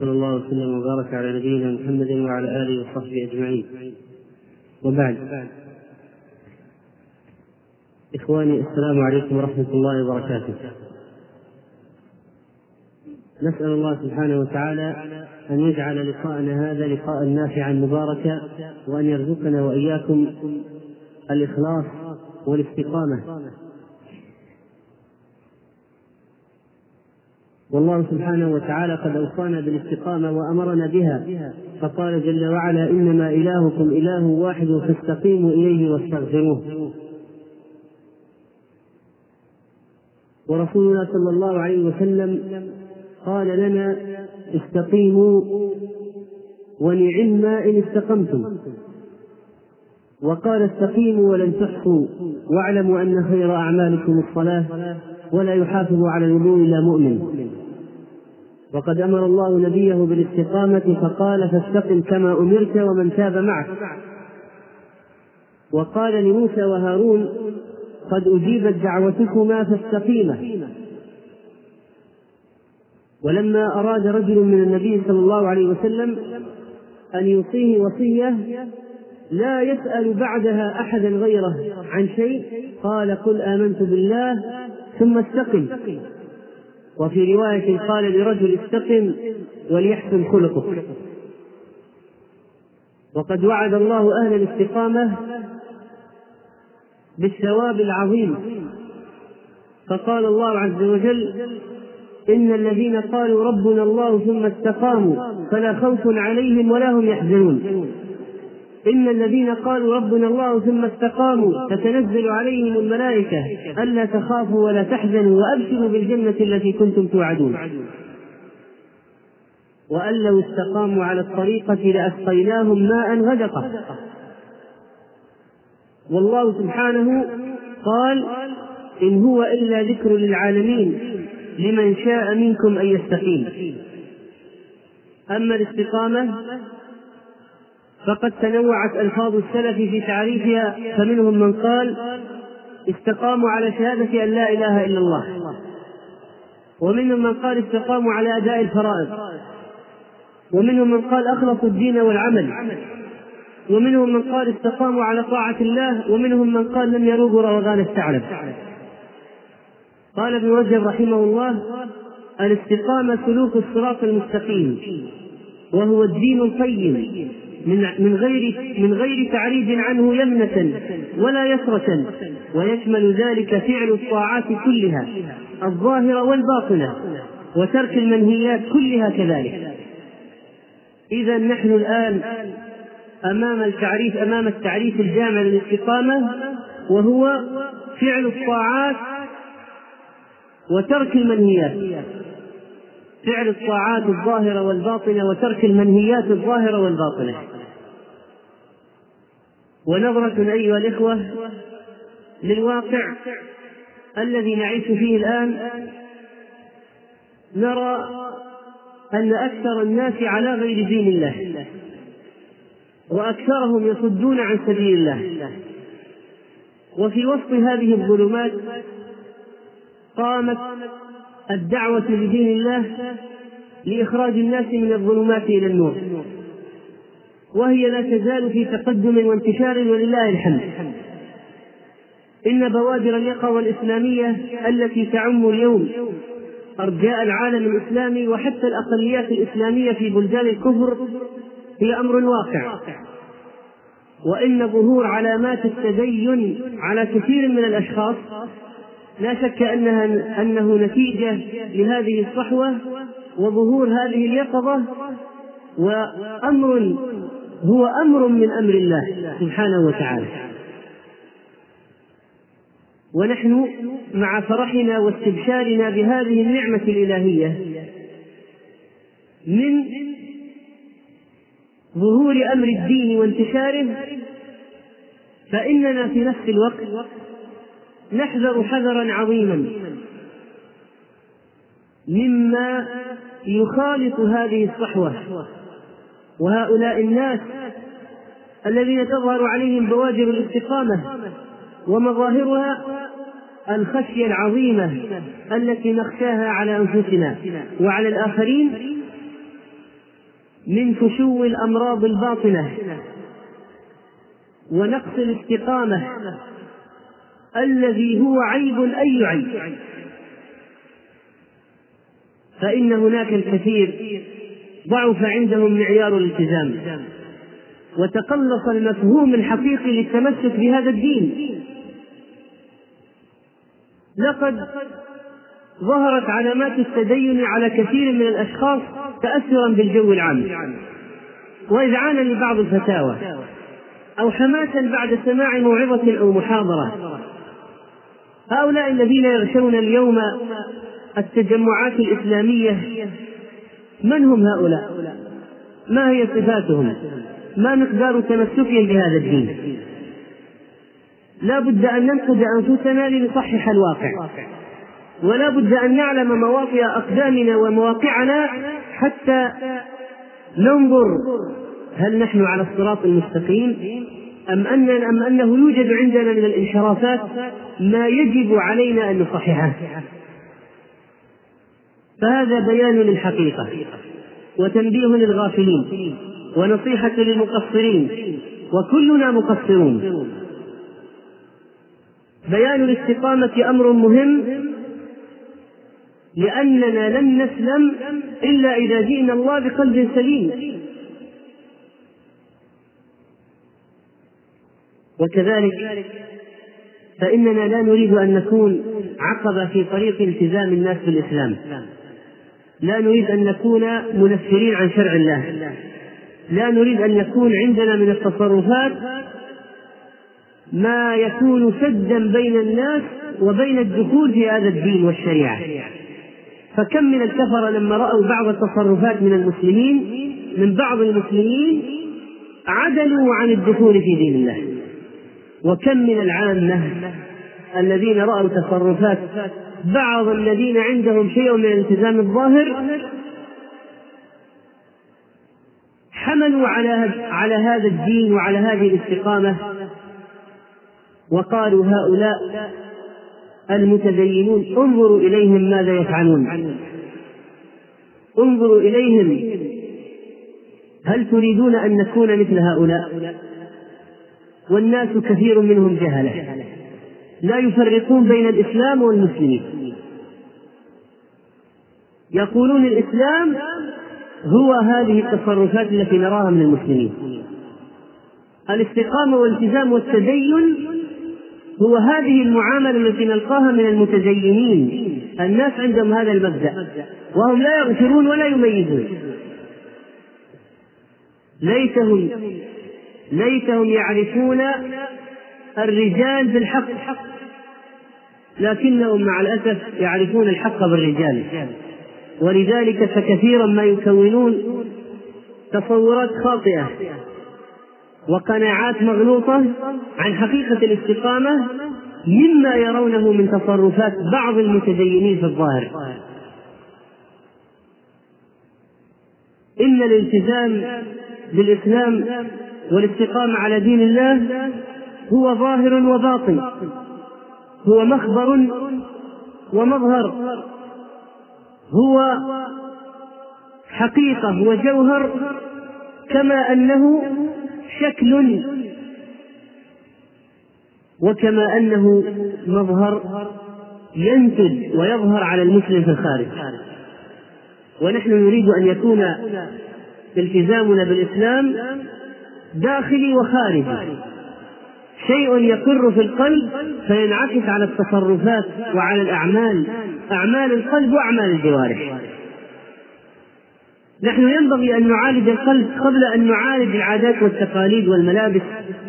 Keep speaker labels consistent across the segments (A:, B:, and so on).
A: صلى الله وسلم وبارك على نبينا محمد وعلى اله وصحبه اجمعين وبعد اخواني السلام عليكم ورحمه الله وبركاته نسال الله سبحانه وتعالى ان يجعل لقاءنا هذا لقاء نافعا مباركا وان يرزقنا واياكم الاخلاص والاستقامه والله سبحانه وتعالى قد اوصانا بالاستقامه وامرنا بها فقال جل وعلا انما الهكم اله واحد فاستقيموا اليه واستغفروه ورسولنا صلى الله عليه وسلم قال لنا استقيموا ونعم ان استقمتم وقال استقيموا ولن تحصوا واعلموا ان خير اعمالكم الصلاه ولا يحافظ على الوضوء الا مؤمن وقد امر الله نبيه بالاستقامه فقال فاستقم كما امرت ومن تاب معك وقال لموسى وهارون قد اجيبت دعوتكما فاستقيما ولما اراد رجل من النبي صلى الله عليه وسلم ان يوصيه وصيه لا يسال بعدها احدا غيره عن شيء قال قل امنت بالله ثم استقم وفي رواية قال لرجل استقم وليحسن خلقك وقد وعد الله أهل الاستقامة بالثواب العظيم فقال الله عز وجل إن الذين قالوا ربنا الله ثم استقاموا فلا خوف عليهم ولا هم يحزنون إن الذين قالوا ربنا الله ثم استقاموا تتنزل عليهم الملائكة ألا تخافوا ولا تحزنوا وأبشروا بالجنة التي كنتم توعدون وأن لو استقاموا على الطريقة لأسقيناهم ماء غدقا والله سبحانه قال إن هو إلا ذكر للعالمين لمن شاء منكم أن يستقيم أما الاستقامة فقد تنوعت ألفاظ السلف في تعريفها فمنهم من قال استقاموا على شهادة أن لا إله إلا الله ومنهم من قال استقاموا على أداء الفرائض ومنهم من قال أخلصوا الدين والعمل ومنهم من قال استقاموا على طاعة الله ومنهم من قال لم يروه روغان الثعلب قال ابن رجب رحمه الله الاستقامة سلوك الصراط المستقيم وهو الدين القيم من من غير من غير تعريض عنه يمنة ولا يسرة ويشمل ذلك فعل الطاعات كلها الظاهرة والباطنة وترك المنهيات كلها كذلك إذا نحن الآن أمام التعريف أمام التعريف الجامع للاستقامة وهو فعل الطاعات وترك المنهيات فعل الطاعات الظاهرة والباطنة وترك المنهيات الظاهرة والباطنة ونظرة أيها الإخوة للواقع الذي نعيش فيه الآن نرى أن أكثر الناس على غير دين الله وأكثرهم يصدون عن سبيل الله وفي وسط هذه الظلمات قامت الدعوة لدين الله لإخراج الناس من الظلمات إلى النور وهي لا تزال في تقدم وانتشار ولله الحمد إن بوادر اليقظة الإسلامية التي تعم اليوم أرجاء العالم الإسلامي وحتى الأقليات الإسلامية في بلدان الكفر هي أمر واقع وإن ظهور علامات التدين على كثير من الأشخاص لا شك أنها أنه نتيجة لهذه الصحوة وظهور هذه اليقظة وأمر هو أمر من أمر الله سبحانه وتعالى ونحن مع فرحنا واستبشارنا بهذه النعمة الإلهية من ظهور أمر الدين وانتشاره فإننا في نفس الوقت نحذر حذرا عظيما مما يخالط هذه الصحوه وهؤلاء الناس الذين تظهر عليهم بواجر الاستقامه ومظاهرها الخشيه العظيمه التي نخشاها على انفسنا وعلى الاخرين من فشو الامراض الباطنه ونقص الاستقامه الذي هو عيب أي عيب فإن هناك الكثير ضعف عندهم معيار الالتزام وتقلص المفهوم الحقيقي للتمسك بهذا الدين لقد ظهرت علامات التدين على كثير من الاشخاص تاثرا بالجو العام واذعانا لبعض الفتاوى او حماسا بعد سماع موعظه او محاضره هؤلاء الذين يغشون اليوم التجمعات الإسلامية من هم هؤلاء؟ ما هي صفاتهم؟ ما مقدار تمسكهم بهذا الدين؟ لا بد أن ننقد أنفسنا لنصحح الواقع ولا بد أن نعلم مواطئ أقدامنا ومواقعنا حتى ننظر هل نحن على الصراط المستقيم أم أن أم أنه يوجد عندنا من الانحرافات ما يجب علينا أن نصححه فهذا بيان للحقيقة وتنبيه للغافلين ونصيحة للمقصرين وكلنا مقصرون بيان الاستقامة أمر مهم لأننا لن نسلم إلا إذا جئنا الله بقلب سليم وكذلك فإننا لا نريد أن نكون عقبة في طريق التزام الناس بالإسلام لا نريد أن نكون منفرين عن شرع الله لا نريد أن يكون عندنا من التصرفات ما يكون سدا بين الناس وبين الدخول في هذا الدين والشريعة فكم من الكفر لما رأوا بعض التصرفات من المسلمين من بعض المسلمين عدلوا عن الدخول في دين الله وكم من العامة الذين رأوا تصرفات بعض الذين عندهم شيء من الالتزام الظاهر حملوا على على هذا الدين وعلى هذه الاستقامة وقالوا هؤلاء المتدينون انظروا إليهم ماذا يفعلون انظروا إليهم هل تريدون أن نكون مثل هؤلاء والناس كثير منهم جهلة لا يفرقون بين الإسلام والمسلمين يقولون الإسلام هو هذه التصرفات التي نراها من المسلمين الاستقامة والالتزام والتدين هو هذه المعاملة التي نلقاها من المتدينين الناس عندهم هذا المبدأ وهم لا يغفرون ولا يميزون ليس هم ليتهم يعرفون الرجال بالحق لكنهم مع الأسف يعرفون الحق بالرجال ولذلك فكثيرا ما يكونون تصورات خاطئة وقناعات مغلوطة عن حقيقة الاستقامة مما يرونه من تصرفات بعض المتدينين في الظاهر إن الالتزام بالإسلام والاستقامة على دين الله هو ظاهر وباطن هو مخبر ومظهر هو حقيقة وجوهر كما أنه شكل وكما أنه مظهر ينتج ويظهر على المسلم في الخارج ونحن نريد أن يكون التزامنا بالإسلام داخلي وخارجي شيء يقر في القلب فينعكس على التصرفات وعلى الأعمال أعمال القلب وأعمال الجوارح نحن ينبغي أن نعالج القلب قبل أن نعالج العادات والتقاليد والملابس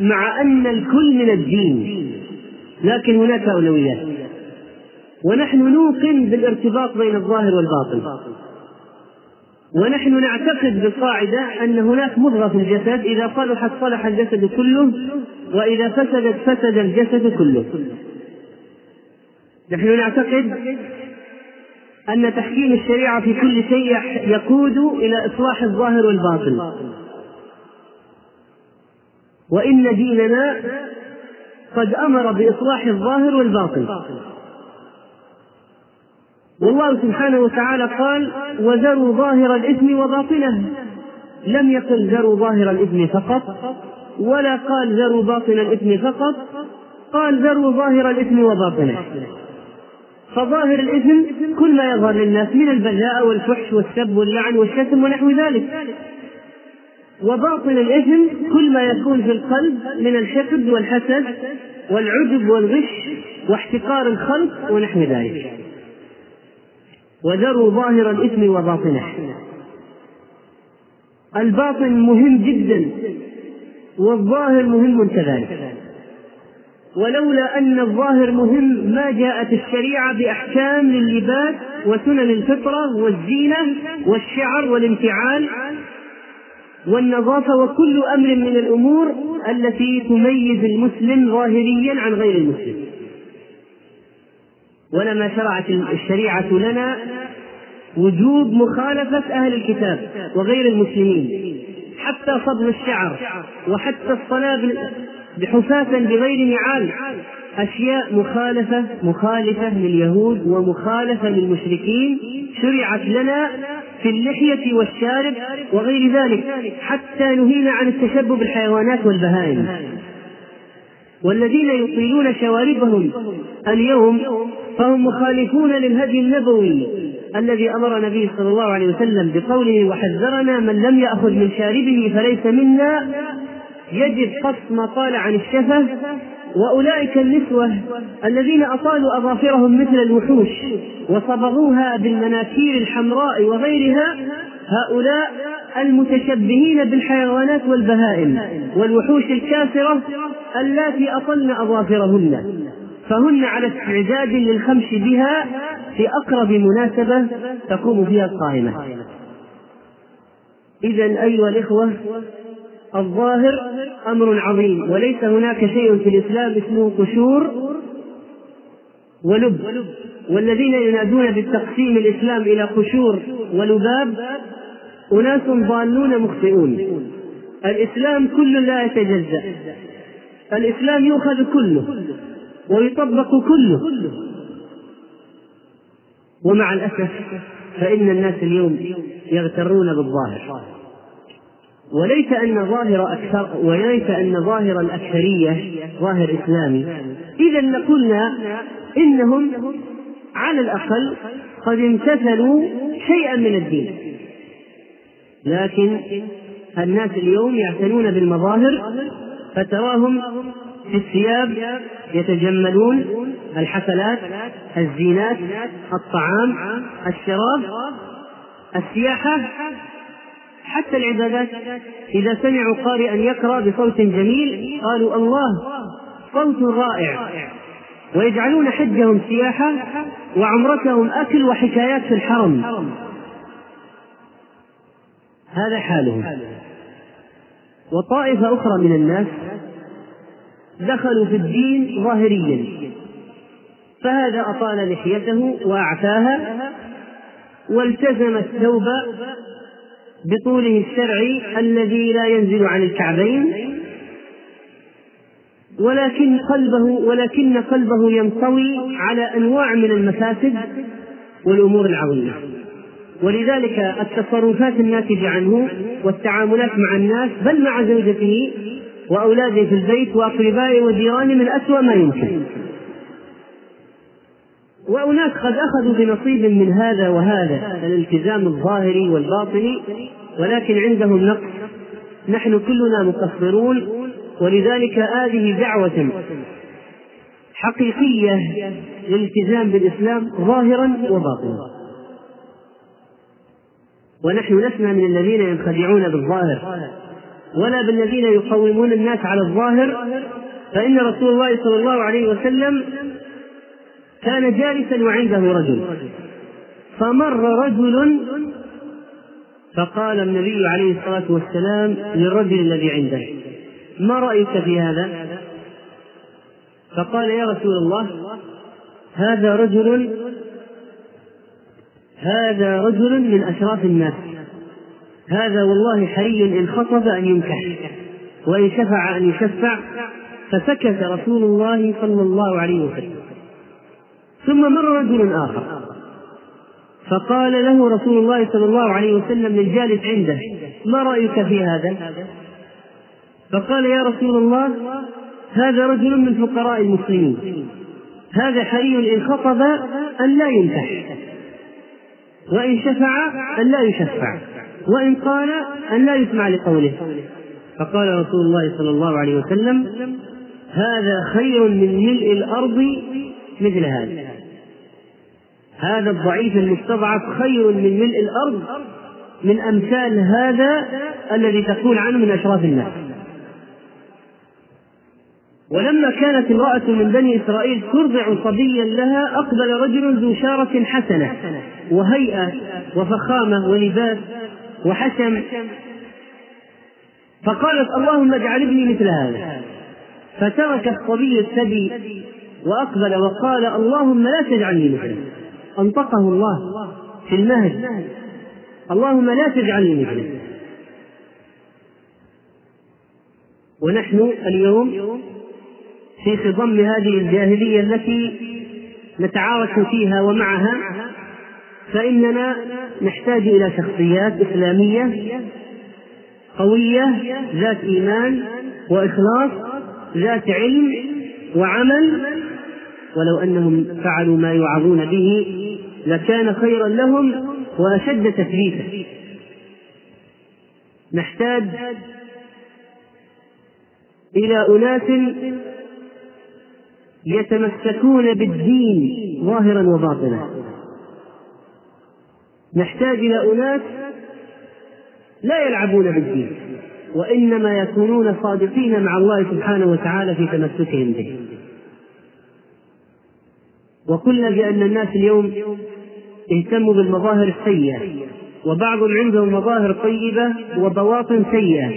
A: مع أن الكل من الدين لكن هناك أولويات ونحن نوقن بالارتباط بين الظاهر والباطن ونحن نعتقد بالقاعدة أن هناك مضغة في الجسد إذا صلحت صلح الجسد كله وإذا فسدت فسد الجسد كله نحن نعتقد أن تحكيم الشريعة في كل شيء يقود إلى إصلاح الظاهر والباطن وإن ديننا قد أمر بإصلاح الظاهر والباطن والله سبحانه وتعالى قال وذروا ظاهر الإثم وباطنه لم يقل ذروا ظاهر الإثم فقط ولا قال ذروا باطن الإثم فقط قال ذروا ظاهر الإثم وباطنه فظاهر الإثم كل ما يظهر للناس من البذاءة والفحش والسب واللعن والشتم ونحو ذلك وباطن الإثم كل ما يكون في القلب من الحقد والحسد والعجب والغش واحتقار الخلق ونحو ذلك وذروا ظاهر الإثم وباطنه الباطن مهم جدا والظاهر مهم كذلك ولولا أن الظاهر مهم ما جاءت الشريعة بأحكام للباس وسنن الفطرة والزينة والشعر والانفعال والنظافة وكل أمر من الأمور التي تميز المسلم ظاهريا عن غير المسلم ولما شرعت الشريعة لنا وجوب مخالفة أهل الكتاب وغير المسلمين حتى صبغ الشعر وحتى الصلاة بحفاة بغير نعال أشياء مخالفة مخالفة لليهود ومخالفة للمشركين شرعت لنا في اللحية والشارب وغير ذلك حتى نهينا عن التشبب بالحيوانات والبهائم والذين يطيلون شواربهم اليوم فهم مخالفون للهدي النبوي الذي امر النبي صلى الله عليه وسلم بقوله وحذرنا من لم ياخذ من شاربه فليس منا يجب قص ما طال عن الشفه واولئك النسوه الذين اطالوا اظافرهم مثل الوحوش وصبغوها بالمناكير الحمراء وغيرها هؤلاء المتشبهين بالحيوانات والبهائم والوحوش الكافره اللاتي اطلن اظافرهن فهن على استعداد للخمش بها في أقرب مناسبة تقوم فيها القائمة إذا أيها الإخوة الظاهر أمر عظيم وليس هناك شيء في الإسلام اسمه قشور ولب والذين ينادون بالتقسيم الإسلام إلى قشور ولباب أناس ضالون مخطئون الإسلام كل لا يتجزأ الإسلام يؤخذ كله ويطبق كله ومع الأسف فإن الناس اليوم يغترون بالظاهر وليس أن ظاهر أكثر وليس أن ظاهر الأكثرية ظاهر إسلامي إذا لقلنا إنهم على الأقل قد امتثلوا شيئا من الدين لكن الناس اليوم يعتنون بالمظاهر فتراهم في الثياب يتجملون الحفلات الزينات الطعام الشراب السياحة حتى العبادات إذا سمعوا قارئا يقرأ بصوت جميل قالوا الله صوت رائع ويجعلون حجهم سياحة وعمرتهم أكل وحكايات في الحرم هذا حالهم وطائفة أخرى من الناس دخلوا في الدين ظاهريا فهذا أطال لحيته وأعفاها والتزم الثوب بطوله الشرعي الذي لا ينزل عن الكعبين ولكن قلبه ولكن قلبه ينطوي على انواع من المفاسد والامور العظيمه ولذلك التصرفات الناتجه عنه والتعاملات مع الناس بل مع زوجته وأولادي في البيت وأقربائي وجيراني من أسوأ ما يمكن وأناس قد أخذوا بنصيب من هذا وهذا الالتزام الظاهري والباطني ولكن عندهم نقص نحن كلنا مقصرون ولذلك هذه دعوة حقيقية للالتزام بالإسلام ظاهرا وباطنا ونحن لسنا من الذين ينخدعون بالظاهر ولا بالذين يقومون الناس على الظاهر فإن رسول الله صلى الله عليه وسلم كان جالسا وعنده رجل فمر رجل فقال النبي عليه الصلاة والسلام للرجل الذي عنده ما رأيك في هذا؟ فقال يا رسول الله هذا رجل هذا رجل من أشراف الناس هذا والله حري إن خطب أن ينكح وإن شفع أن يشفع فسكت رسول الله صلى الله عليه وسلم ثم مر رجل آخر فقال له رسول الله صلى الله عليه وسلم للجالس عنده ما رأيك في هذا فقال يا رسول الله هذا رجل من فقراء المسلمين هذا حري إن خطب أن لا ينكح وإن شفع أن لا يشفع وإن قال أن لا يسمع لقوله فقال رسول الله صلى الله عليه وسلم هذا خير من ملء الأرض مثل هذا هذا الضعيف المستضعف خير من ملء الأرض من أمثال هذا الذي تقول عنه من أشراف الناس ولما كانت امرأة من بني إسرائيل ترضع صبيا لها أقبل رجل ذو شارة حسنة وهيئة وفخامة ولباس وحشم فقالت اللهم اجعل ابني مثل هذا فترك الصبي الثدي وأقبل وقال اللهم لا تجعلني مثله أنطقه الله في المهد اللهم لا تجعلني مثله ونحن اليوم في خضم هذه الجاهلية التي نتعارك فيها ومعها فإننا نحتاج إلى شخصيات إسلامية قوية ذات إيمان وإخلاص ذات علم وعمل ولو أنهم فعلوا ما يوعظون به لكان خيرا لهم وأشد تثبيتا نحتاج إلى أناس يتمسكون بالدين ظاهرا وباطنا نحتاج إلى أناس لا يلعبون بالدين وإنما يكونون صادقين مع الله سبحانه وتعالى في تمسكهم به وقلنا بأن الناس اليوم اهتموا بالمظاهر السيئة وبعض عندهم مظاهر طيبة وبواطن سيئة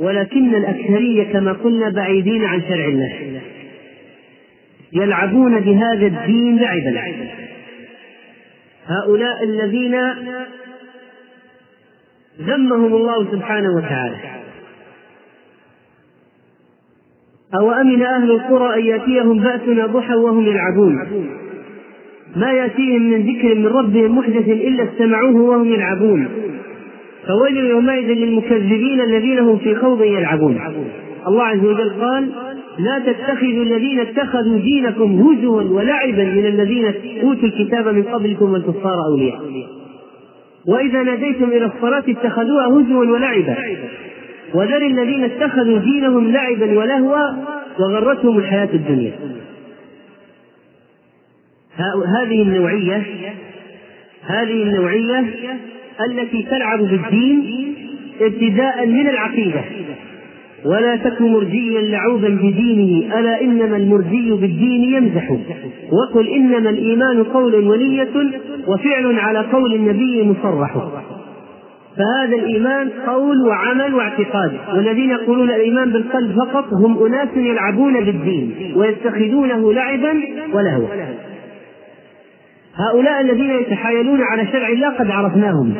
A: ولكن الأكثرية كما قلنا بعيدين عن شرع الله يلعبون بهذا الدين لعبا هؤلاء الذين ذمهم الله سبحانه وتعالى أو أمن أهل القرى أن يأتيهم بأسنا ضحى وهم يلعبون ما يأتيهم من ذكر من ربهم محدث إلا استمعوه وهم يلعبون فويل يومئذ للمكذبين الذين هم في خوض يلعبون الله عز وجل قال لا تتخذوا الذين اتخذوا دينكم هزوا ولعبا من الذين اوتوا الكتاب من قبلكم والكفار اولياء واذا ناديتم الى الصلاه اتخذوها هزوا ولعبا وذر الذين اتخذوا دينهم لعبا ولهوا وغرتهم الحياه الدنيا هذه النوعيه هذه النوعيه التي تلعب بالدين ابتداء من العقيده ولا تك مرجيا لعوبا بدينه ألا إنما المرجي بالدين يمزح وقل إنما الإيمان قول ونية وفعل على قول النبي مصرح فهذا الإيمان قول وعمل واعتقاد والذين يقولون الإيمان بالقلب فقط هم أناس يلعبون بالدين ويتخذونه لعبا ولهوا هؤلاء الذين يتحايلون على شرع الله قد عرفناهم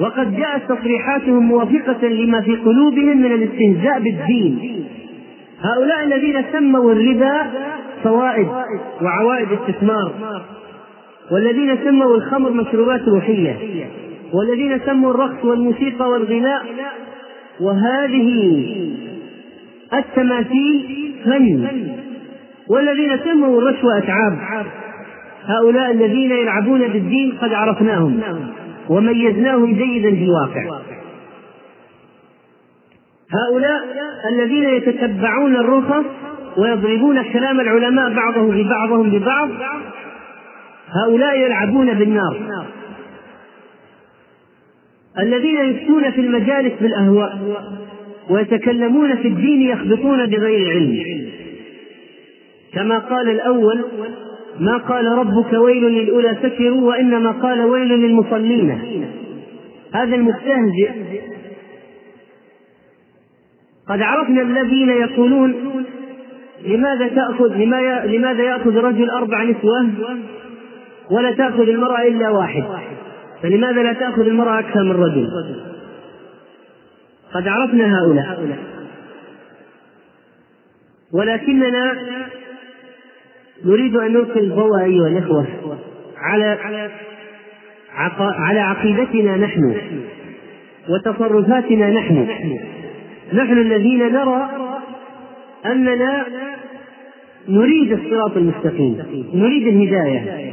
A: وقد جاءت تصريحاتهم موافقة لما في قلوبهم من الاستهزاء بالدين هؤلاء الذين سموا الربا فوائد وعوائد استثمار والذين سموا الخمر مشروبات روحية والذين سموا الرقص والموسيقى والغناء وهذه التماثيل فن والذين سموا الرشوة أتعاب هؤلاء الذين يلعبون بالدين قد عرفناهم وميزناهم جيدا في الواقع هؤلاء الذين يتتبعون الرخص ويضربون كلام العلماء بعضهم ببعضهم ببعض هؤلاء يلعبون بالنار الذين يفتون في المجالس بالاهواء ويتكلمون في الدين يخبطون بغير علم كما قال الاول ما قال ربك ويل للأولى سكروا وإنما قال ويل للمصلين هذا المستهزئ قد عرفنا الذين يقولون لماذا تأخذ لماذا يأخذ رجل أربع نسوة ولا تأخذ المرأة إلا واحد فلماذا لا تأخذ المرأة أكثر من رجل قد عرفنا هؤلاء ولكننا نريد أن نلقي الضوء أيها الإخوة على على عقيدتنا نحن وتصرفاتنا نحن نحن الذين نرى أننا نريد الصراط المستقيم نريد الهداية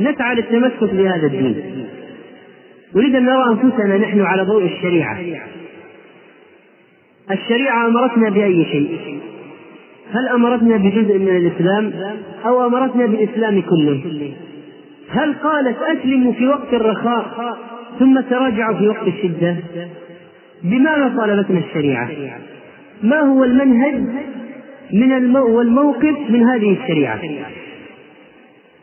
A: نسعى للتمسك بهذا الدين نريد أن نرى أنفسنا نحن على ضوء الشريعة الشريعة أمرتنا بأي شيء هل امرتنا بجزء من الاسلام او امرتنا بالاسلام كله هل قالت اسلموا في وقت الرخاء ثم تراجعوا في وقت الشده بماذا طالبتنا الشريعه ما هو المنهج من المو... والموقف من هذه الشريعه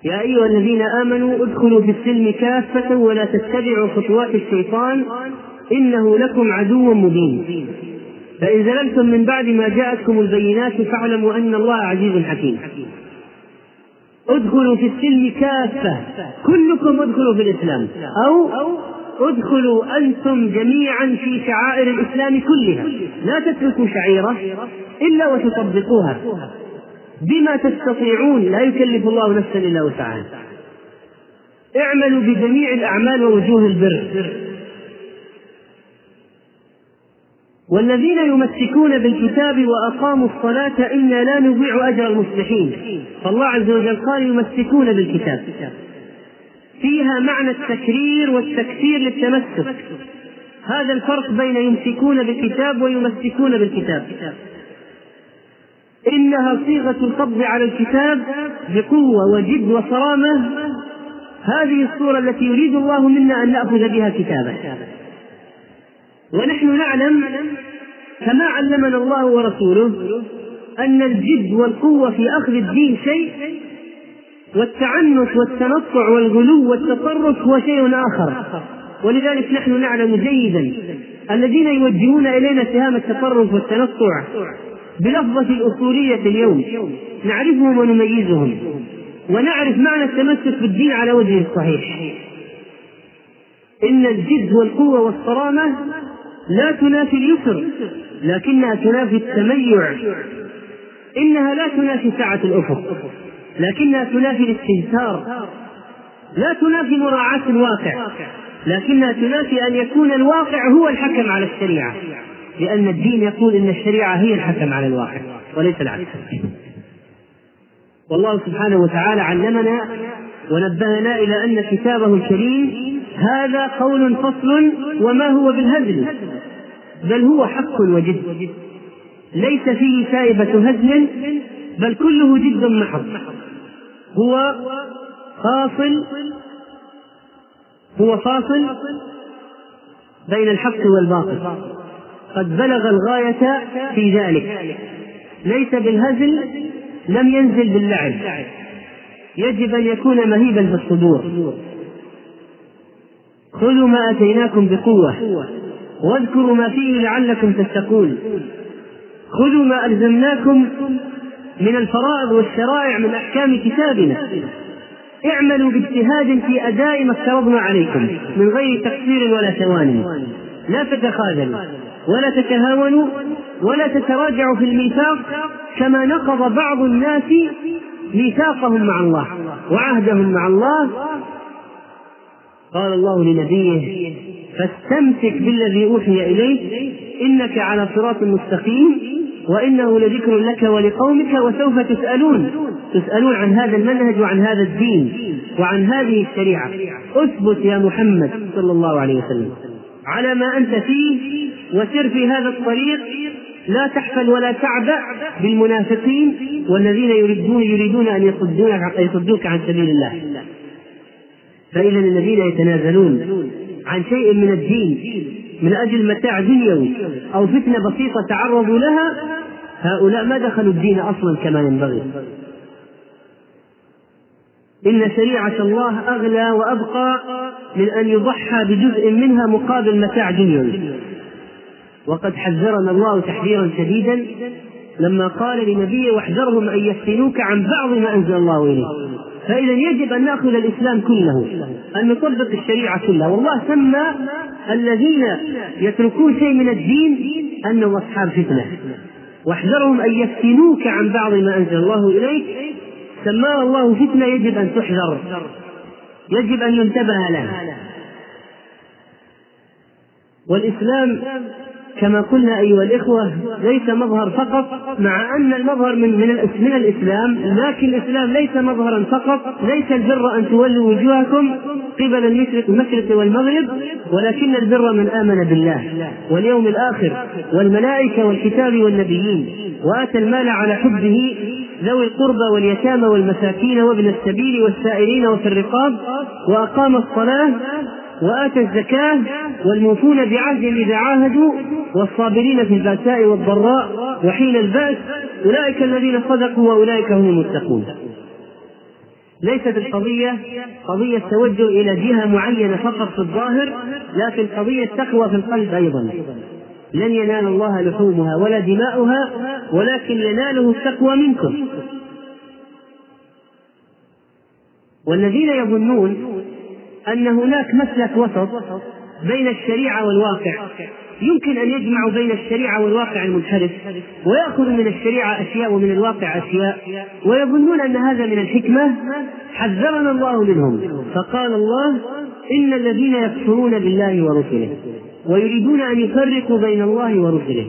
A: يا ايها الذين امنوا ادخلوا في السلم كافه ولا تتبعوا خطوات الشيطان انه لكم عدو مبين فإن زللتم من بعد ما جاءتكم البينات فاعلموا أن الله عزيز حكيم ادخلوا في السلم كافة كلكم ادخلوا في الإسلام أو ادخلوا أنتم جميعا في شعائر الإسلام كلها لا تتركوا شعيرة إلا وتطبقوها بما تستطيعون لا يكلف الله نفسا إلا وسعها اعملوا بجميع الأعمال ووجوه البر والذين يمسكون بالكتاب وأقاموا الصلاة إنا لا نضيع أجر المصلحين فالله عز وجل قال يمسكون بالكتاب فيها معنى التكرير والتكثير للتمسك هذا الفرق بين يمسكون بالكتاب ويمسكون بالكتاب إنها صيغة القبض على الكتاب بقوة وجد وصرامة هذه الصورة التي يريد الله منا أن نأخذ بها كتابه ونحن نعلم كما علمنا الله ورسوله أن الجد والقوة في أخذ الدين شيء والتعنت والتنطع والغلو والتطرف هو شيء آخر ولذلك نحن نعلم جيدا الذين يوجهون إلينا اتهام التطرف والتنطع بلفظة الأصولية اليوم نعرفهم ونميزهم ونعرف معنى التمسك بالدين على وجهه الصحيح إن الجد والقوة والصرامة لا تنافي اليسر لكنها تنافي التميع إنها لا تنافي سعة الأفق لكنها تنافي الاستهتار لا تنافي مراعاة الواقع لكنها تنافي أن يكون الواقع هو الحكم على الشريعة لأن الدين يقول إن الشريعة هي الحكم على الواقع وليس العكس والله سبحانه وتعالى علمنا ونبهنا إلى أن كتابه الكريم هذا قول فصل وما هو بالهزل بل هو حق وجد ليس فيه سائبة هزل بل كله جد محض هو فاصل هو فاصل بين الحق والباطل قد بلغ الغاية في ذلك ليس بالهزل لم ينزل باللعب يجب أن يكون مهيبا بالصدور خذوا ما اتيناكم بقوه واذكروا ما فيه لعلكم تتقون خذوا ما الزمناكم من الفرائض والشرائع من احكام كتابنا اعملوا باجتهاد في اداء ما افترضنا عليكم من غير تقصير ولا ثوان لا تتخاذلوا ولا تتهاونوا ولا تتراجعوا في الميثاق كما نقض بعض الناس ميثاقهم مع الله وعهدهم مع الله قال الله لنبيه فاستمسك بالذي اوحي اليك انك على صراط مستقيم وانه لذكر لك ولقومك وسوف تسالون تسالون عن هذا المنهج وعن هذا الدين وعن هذه الشريعه اثبت يا محمد صلى الله عليه وسلم على ما انت فيه وسر في هذا الطريق لا تحفل ولا تعبأ بالمنافقين والذين يريدون يريدون ان يصدوك عن سبيل الله فإذا الذين يتنازلون عن شيء من الدين من أجل متاع دنيوي أو فتنة بسيطة تعرضوا لها هؤلاء ما دخلوا الدين أصلا كما ينبغي إن شريعة الله أغلى وأبقى من أن يضحى بجزء منها مقابل متاع دنيوي وقد حذرنا الله تحذيرا شديدا لما قال لنبيه واحذرهم أن يفتنوك عن بعض ما أنزل الله إليك فإذا يجب أن نأخذ الإسلام كله أن نطبق الشريعة كلها والله سمى الذين يتركون شيء من الدين أنهم أصحاب فتنة واحذرهم أن يفتنوك عن بعض ما أنزل الله إليك سماها الله فتنة يجب أن تحذر يجب أن ينتبه لها والإسلام كما قلنا ايها الاخوه ليس مظهر فقط مع ان المظهر من من, من الاسلام لكن الاسلام ليس مظهرا فقط ليس البر ان تولوا وجوهكم قبل المشرق المشرق والمغرب ولكن البر من امن بالله واليوم الاخر والملائكه والكتاب والنبيين واتى المال على حبه ذوي القربى واليتامى والمساكين وابن السبيل والسائلين وفي الرقاب واقام الصلاه وآتى الزكاة والموفون بعهدهم إذا عاهدوا والصابرين في البأساء والضراء وحين البأس أولئك الذين صدقوا وأولئك هم المتقون ليست القضية قضية توجه إلى جهة معينة فقط في الظاهر لكن قضية تقوى في القلب أيضا لن ينال الله لحومها ولا دماؤها ولكن يناله التقوى منكم والذين يظنون أن هناك مسلك وسط بين الشريعة والواقع يمكن أن يجمع بين الشريعة والواقع المنحرف ويأخذ من الشريعة أشياء ومن الواقع أشياء ويظنون أن هذا من الحكمة حذرنا الله منهم فقال الله إن الذين يكفرون بالله ورسله ويريدون أن يفرقوا بين الله ورسله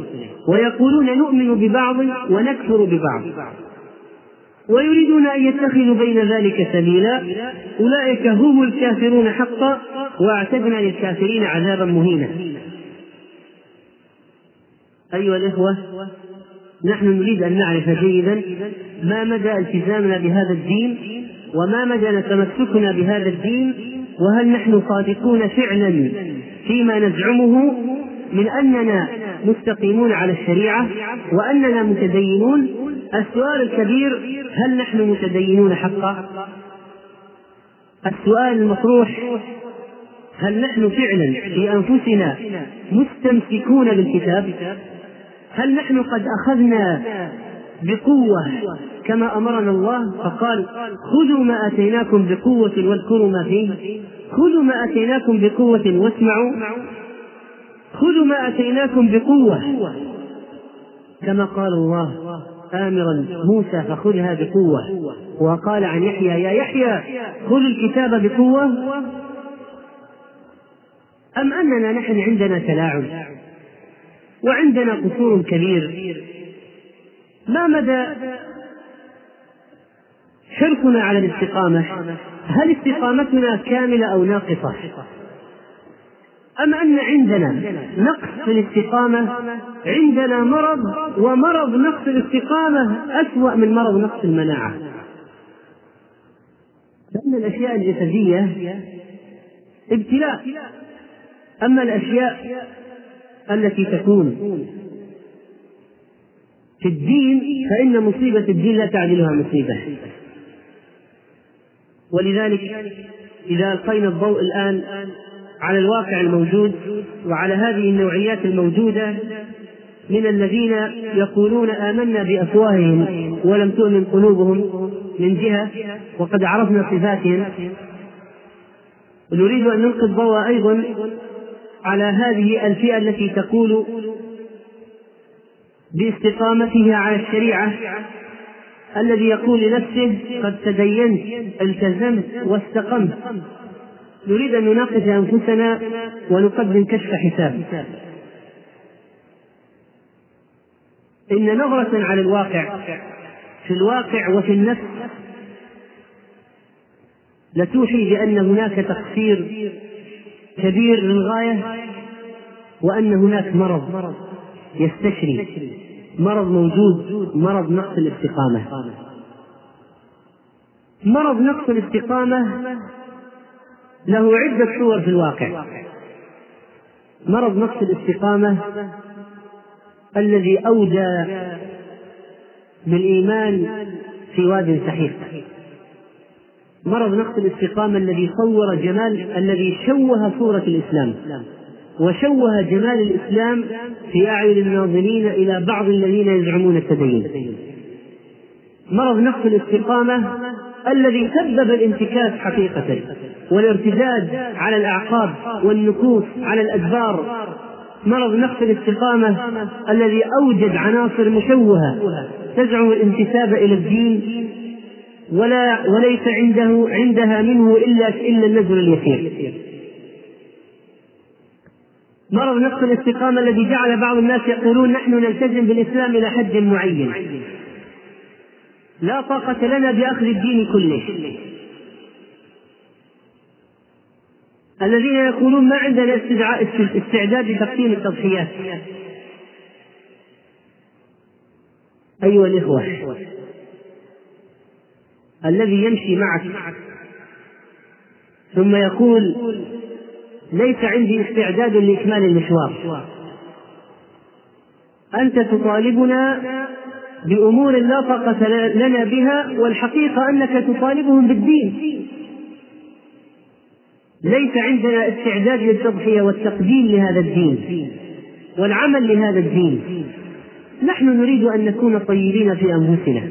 A: ويقولون نؤمن ببعض ونكفر ببعض ويريدون أن يتخذوا بين ذلك سبيلا أولئك هم الكافرون حقا وأعتدنا للكافرين عذابا مهينا أيها الإخوة نحن نريد أن نعرف جيدا ما مدى التزامنا بهذا الدين وما مدى تمسكنا بهذا الدين وهل نحن صادقون فعلا فيما نزعمه من أننا مستقيمون على الشريعة وأننا متدينون السؤال الكبير هل نحن متدينون حقا السؤال المطروح هل نحن فعلا في انفسنا مستمسكون بالكتاب هل نحن قد اخذنا بقوه كما امرنا الله فقال خذوا ما اتيناكم بقوه واذكروا ما فيه خذوا ما اتيناكم بقوه واسمعوا خذوا ما اتيناكم بقوه كما قال الله آمرا موسى فخذها بقوة وقال عن يحيى يا يحيى خذ الكتاب بقوة أم أننا نحن عندنا تلاعب وعندنا قصور كبير ما مدى حرصنا على الاستقامة هل استقامتنا كاملة أو ناقصة أم أن عندنا نقص في الاستقامة عندنا مرض ومرض نقص الاستقامة أسوأ من مرض نقص المناعة لأن الأشياء الجسدية ابتلاء أما الأشياء التي تكون في الدين فإن مصيبة الدين لا تعدلها مصيبة ولذلك إذا ألقينا الضوء الآن على الواقع الموجود وعلى هذه النوعيات الموجودة من الذين يقولون آمنا بأفواههم ولم تؤمن قلوبهم من جهة وقد عرفنا صفاتهم نريد أن نلقي الضوء أيضا على هذه الفئة التي تقول باستقامتها على الشريعة الذي يقول لنفسه قد تدينت التزمت واستقمت نريد أن نناقش أنفسنا ونقدم كشف حساب إن نظرة على الواقع في الواقع وفي النفس لتوحي بأن هناك تقصير كبير للغاية وأن هناك مرض يستشري مرض موجود مرض نقص الاستقامة مرض نقص الاستقامة له عدة صور في الواقع مرض نقص الاستقامة الذي أودى بالإيمان في واد سحيق مرض نقص الاستقامة الذي صور جمال الذي شوه صورة الإسلام وشوه جمال الإسلام في أعين الناظرين إلى بعض الذين يزعمون التدين مرض نقص الاستقامة الذي سبب الانتكاس حقيقة والارتداد على الأعقاب والنكوص على الأدبار مرض نقص الاستقامة الذي أوجد عناصر مشوهة تزعم الانتساب إلى الدين ولا وليس عنده عندها منه إلا إلا النزل اليسير مرض نقص الاستقامة الذي جعل بعض الناس يقولون نحن نلتزم بالإسلام إلى حد معين لا طاقة لنا بأخذ الدين كله الذين يقولون ما عندنا استعداد لتقديم التضحيات أيها الإخوة الذي يمشي معك ثم يقول ليس عندي استعداد لإكمال المشوار أنت تطالبنا بأمور لا طاقة لنا بها والحقيقة أنك تطالبهم بالدين ليس عندنا استعداد للتضحية والتقديم لهذا الدين والعمل لهذا الدين نحن نريد أن نكون طيبين في أنفسنا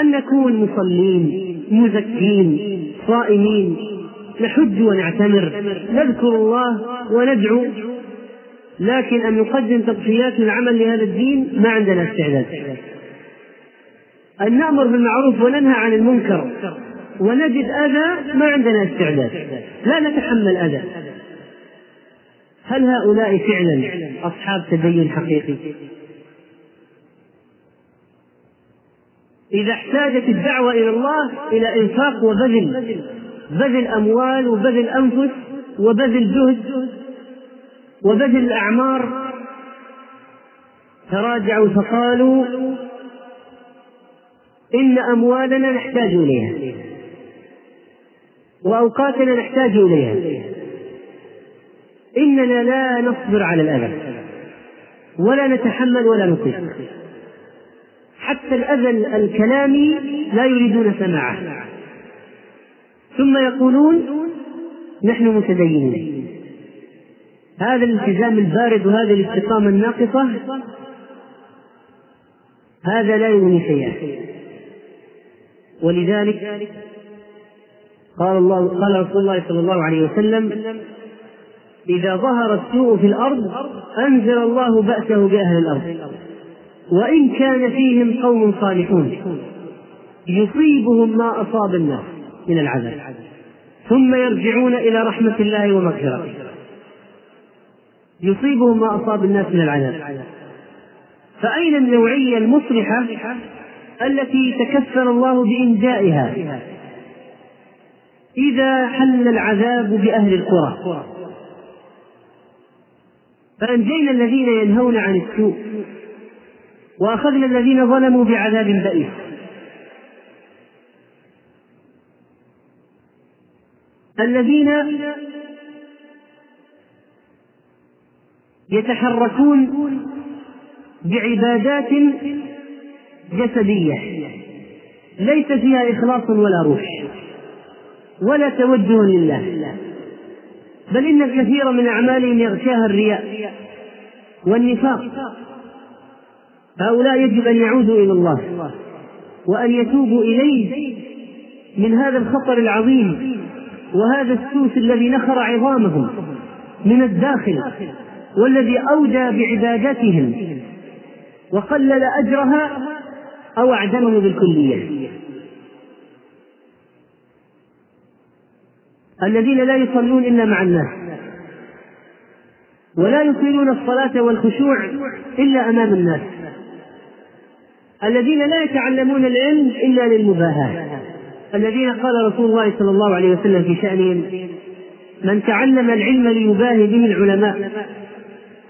A: أن نكون مصلين مزكين صائمين نحج ونعتمر نذكر الله وندعو لكن أن نقدم تضحيات العمل لهذا الدين ما عندنا استعداد أن نأمر بالمعروف وننهى عن المنكر ونجد أذى ما عندنا استعداد لا نتحمل أذى هل هؤلاء فعلا أصحاب تدين حقيقي؟ إذا احتاجت الدعوة إلى الله إلى إنفاق وبذل بذل أموال وبذل أنفس وبذل جهد وبذل الأعمار تراجعوا فقالوا إن أموالنا نحتاج إليها وأوقاتنا نحتاج إليها إننا لا نصبر على الأذى ولا نتحمل ولا نطيق حتى الأذى الكلامي لا يريدون سماعه ثم يقولون نحن متدينين هذا الالتزام البارد وهذه الاستقامة الناقصة هذا لا يغني شيئا ولذلك قال الله قال رسول الله صلى الله عليه وسلم إذا ظهر السوء في الأرض أنزل الله بأسه بأهل الأرض وإن كان فيهم قوم صالحون يصيبهم ما أصاب الناس من العذاب ثم يرجعون إلى رحمة الله ومغفرته يصيبهم ما أصاب الناس من العذاب فأين النوعية المصلحة التي تكفل الله بإنجائها إذا حل العذاب بأهل القرى فأنجينا الذين ينهون عن السوء وأخذنا الذين ظلموا بعذاب بئيس الذين يتحركون بعبادات جسدية ليس فيها إخلاص ولا روح ولا توجه لله بل إن الكثير من أعمالهم يغشاها الرياء والنفاق هؤلاء يجب أن يعودوا إلى الله وأن يتوبوا إليه من هذا الخطر العظيم وهذا السوس الذي نخر عظامهم من الداخل والذي أودى بعبادتهم وقلل أجرها أو أعدمه بالكلية الذين لا يصلون إلا مع الناس ولا يطيلون الصلاة والخشوع إلا أمام الناس الذين لا يتعلمون العلم إلا للمباهاة الذين قال رسول الله صلى الله عليه وسلم في شأنهم من تعلم العلم ليباهي به العلماء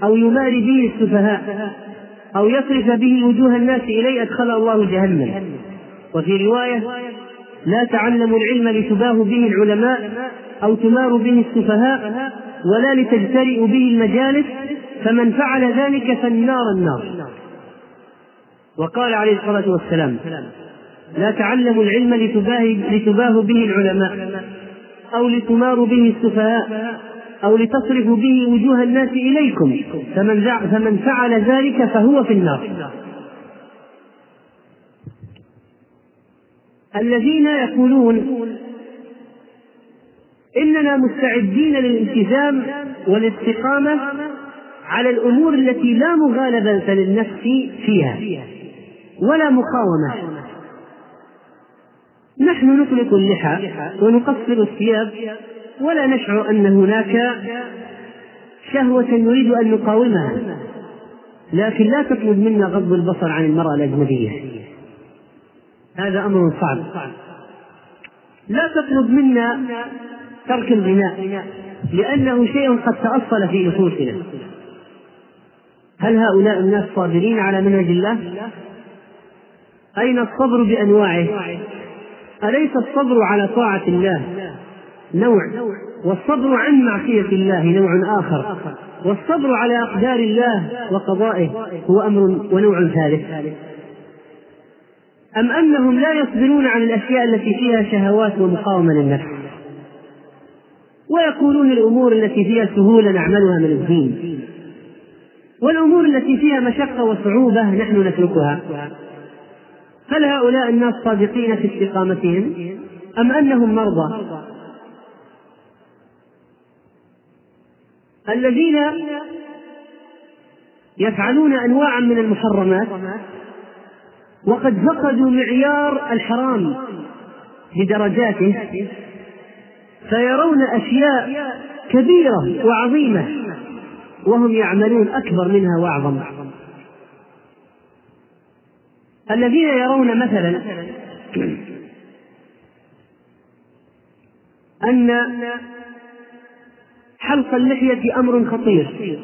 A: أو يماري به السفهاء أو يصرف به وجوه الناس إليه أدخله الله جهنم وفي رواية لا تعلموا العلم لتباه به العلماء أو تمار به السفهاء ولا لتجترئ به المجالس فمن فعل ذلك فالنار النار وقال عليه الصلاة والسلام لا تعلموا العلم لتباه, لتباه به العلماء أو لتمار به السفهاء أو لتصرفوا به وجوه الناس إليكم فمن فعل ذلك فهو في النار الذين يقولون اننا مستعدين للالتزام والاستقامه على الامور التي لا مغالبه للنفس فيها ولا مقاومه نحن نطلق اللحى ونقصر الثياب ولا نشعر ان هناك شهوه نريد ان نقاومها لكن لا تطلب منا غض البصر عن المراه الاجنبيه هذا أمر صعب لا تطلب منا ترك الغناء لأنه شيء قد تأصل في نفوسنا هل هؤلاء الناس صابرين على منهج الله؟ أين الصبر بأنواعه؟ أليس الصبر على طاعة الله نوع والصبر عن معصية الله نوع آخر والصبر على أقدار الله وقضائه هو أمر ونوع ثالث أم أنهم لا يصبرون عن الأشياء التي فيها شهوات ومقاومة للنفس ويقولون الأمور التي فيها سهولة نعملها من الدين والأمور التي فيها مشقة وصعوبة نحن نتركها هل هؤلاء الناس صادقين في استقامتهم أم أنهم مرضى الذين يفعلون أنواعا من المحرمات وقد فقدوا معيار الحرام بدرجاته فيرون أشياء كبيرة وعظيمة وهم يعملون أكبر منها وأعظم الذين يرون مثلا أن حلق اللحية أمر خطير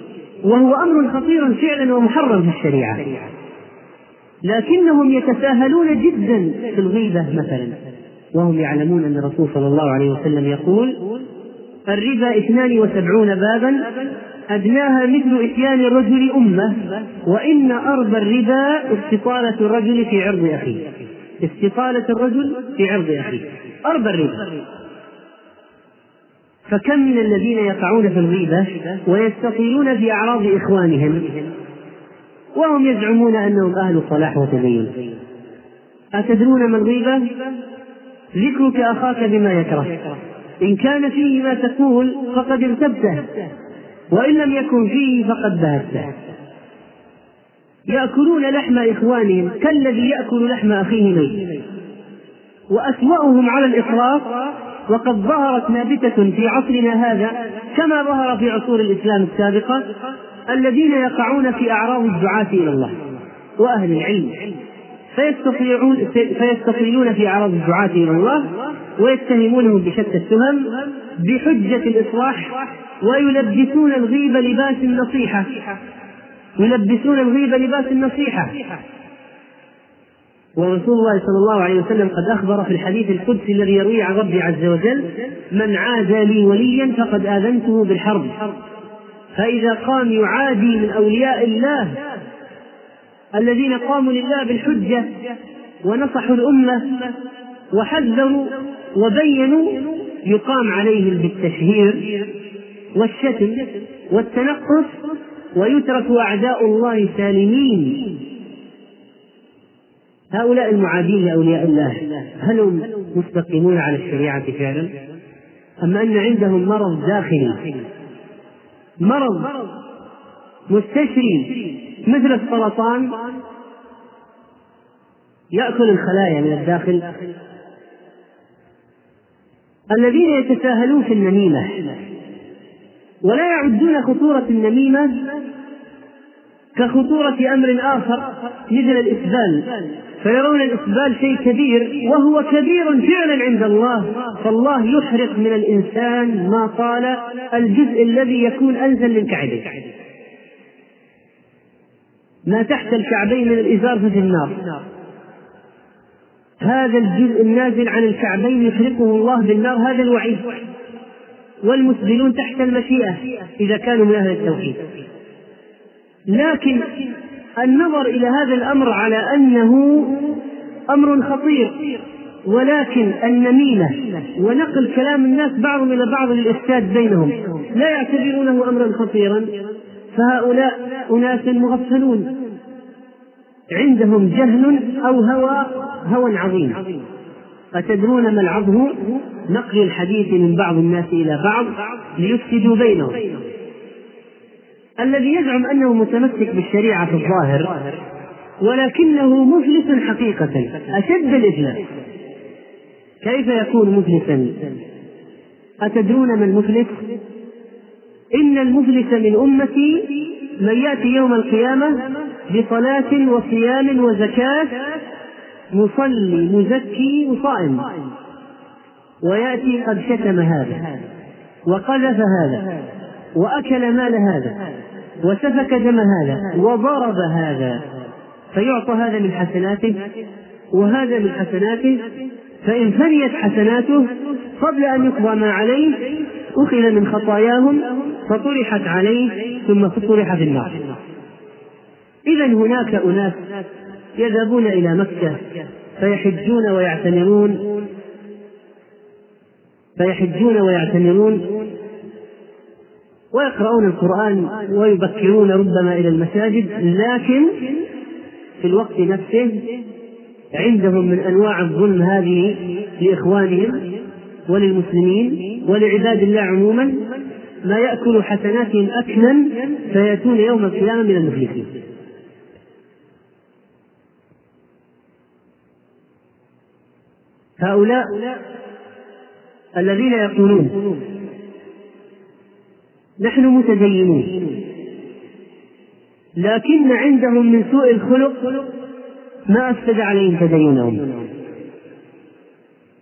A: وهو أمر خطير فعلا ومحرم في الشريعة لكنهم يتساهلون جدا في الغيبة مثلا وهم يعلمون أن الرسول صلى الله عليه وسلم يقول الربا اثنان وسبعون بابا أدناها مثل إتيان الرجل أمة وإن أرض الربا استطالة الرجل في عرض أخيه استطالة الرجل في عرض أخيه أرض الربا فكم من الذين يقعون في الغيبة ويستطيلون في أعراض إخوانهم وهم يزعمون أنهم أهل صلاح وتدين أتدرون ما الغيبة؟ ذكرك أخاك بما يكره إن كان فيه ما تقول فقد ارتبته وإن لم يكن فيه فقد بهته يأكلون لحم إخوانهم كالذي يأكل لحم أخيه ميت وأسوأهم على الاطلاق وقد ظهرت نابتة في عصرنا هذا كما ظهر في عصور الإسلام السابقة الذين يقعون في أعراض الدعاة إلى الله وأهل العلم فيستطيعون فيستطيلون في أعراض الدعاة إلى الله ويتهمونهم بشتى التهم بحجة الإصلاح ويلبسون الغيب لباس النصيحة يلبسون الغيب لباس النصيحة ورسول الله صلى الله عليه وسلم قد أخبر في الحديث القدسي الذي يرويه عن ربي عز وجل من عادى لي وليا فقد آذنته بالحرب فإذا قام يعادي من أولياء الله الذين قاموا لله بالحجة ونصحوا الأمة وحذروا وبينوا يقام عليهم بالتشهير والشتم والتنقص ويترك أعداء الله سالمين هؤلاء المعادين لأولياء الله هل هم مستقيمون على الشريعة فعلا أم أن عندهم مرض داخلي مرض مستشري مثل السرطان يأكل الخلايا من الداخل الذين يتساهلون في النميمة ولا يعدون خطورة النميمة كخطورة أمر آخر مثل الإسبال فيرون الإسبال شيء كبير وهو كبير فعلا عند الله فالله يحرق من الإنسان ما طال الجزء الذي يكون أنزل من كعبه ما تحت الكعبين من الإزار ففي النار هذا الجزء النازل عن الكعبين يحرقه الله بالنار هذا الوعيد والمسبلون تحت المشيئة إذا كانوا من أهل التوحيد لكن النظر الى هذا الامر على انه امر خطير ولكن النميمه ونقل كلام الناس بعضهم الى بعض للافساد بينهم لا يعتبرونه امرا خطيرا فهؤلاء اناس مغفلون عندهم جهل او هوى هوى عظيم أتدرون ما العظم نقل الحديث من بعض الناس إلى بعض ليفسدوا بينهم الذي يزعم أنه متمسك بالشريعة في الظاهر ولكنه مفلس حقيقة أشد الإفلاس كيف يكون مفلسا أتدرون ما المفلس إن المفلس من أمتي من يأتي يوم القيامة بصلاة وصيام وزكاة مصلي مزكي وصائم ويأتي قد شتم هذا وقذف هذا وأكل مال هذا وسفك دم هذا نعم. وضرب هذا فيعطى هذا من حسناته وهذا من حسناته فإن فنيت حسناته قبل أن يقضى ما عليه أخذ من خطاياهم فطرحت عليه ثم طرح في النار إذا هناك أناس يذهبون إلى مكة فيحجون ويعتمرون فيحجون ويعتمرون ويقرؤون القرآن ويبكرون ربما إلى المساجد لكن في الوقت نفسه عندهم من أنواع الظلم هذه لإخوانهم وللمسلمين ولعباد الله عموما ما يأكل حسناتهم أكلا فيأتون يوم القيامة من المفلسين هؤلاء الذين يقولون نحن متدينون لكن عندهم من سوء الخلق ما أفسد عليهم تدينهم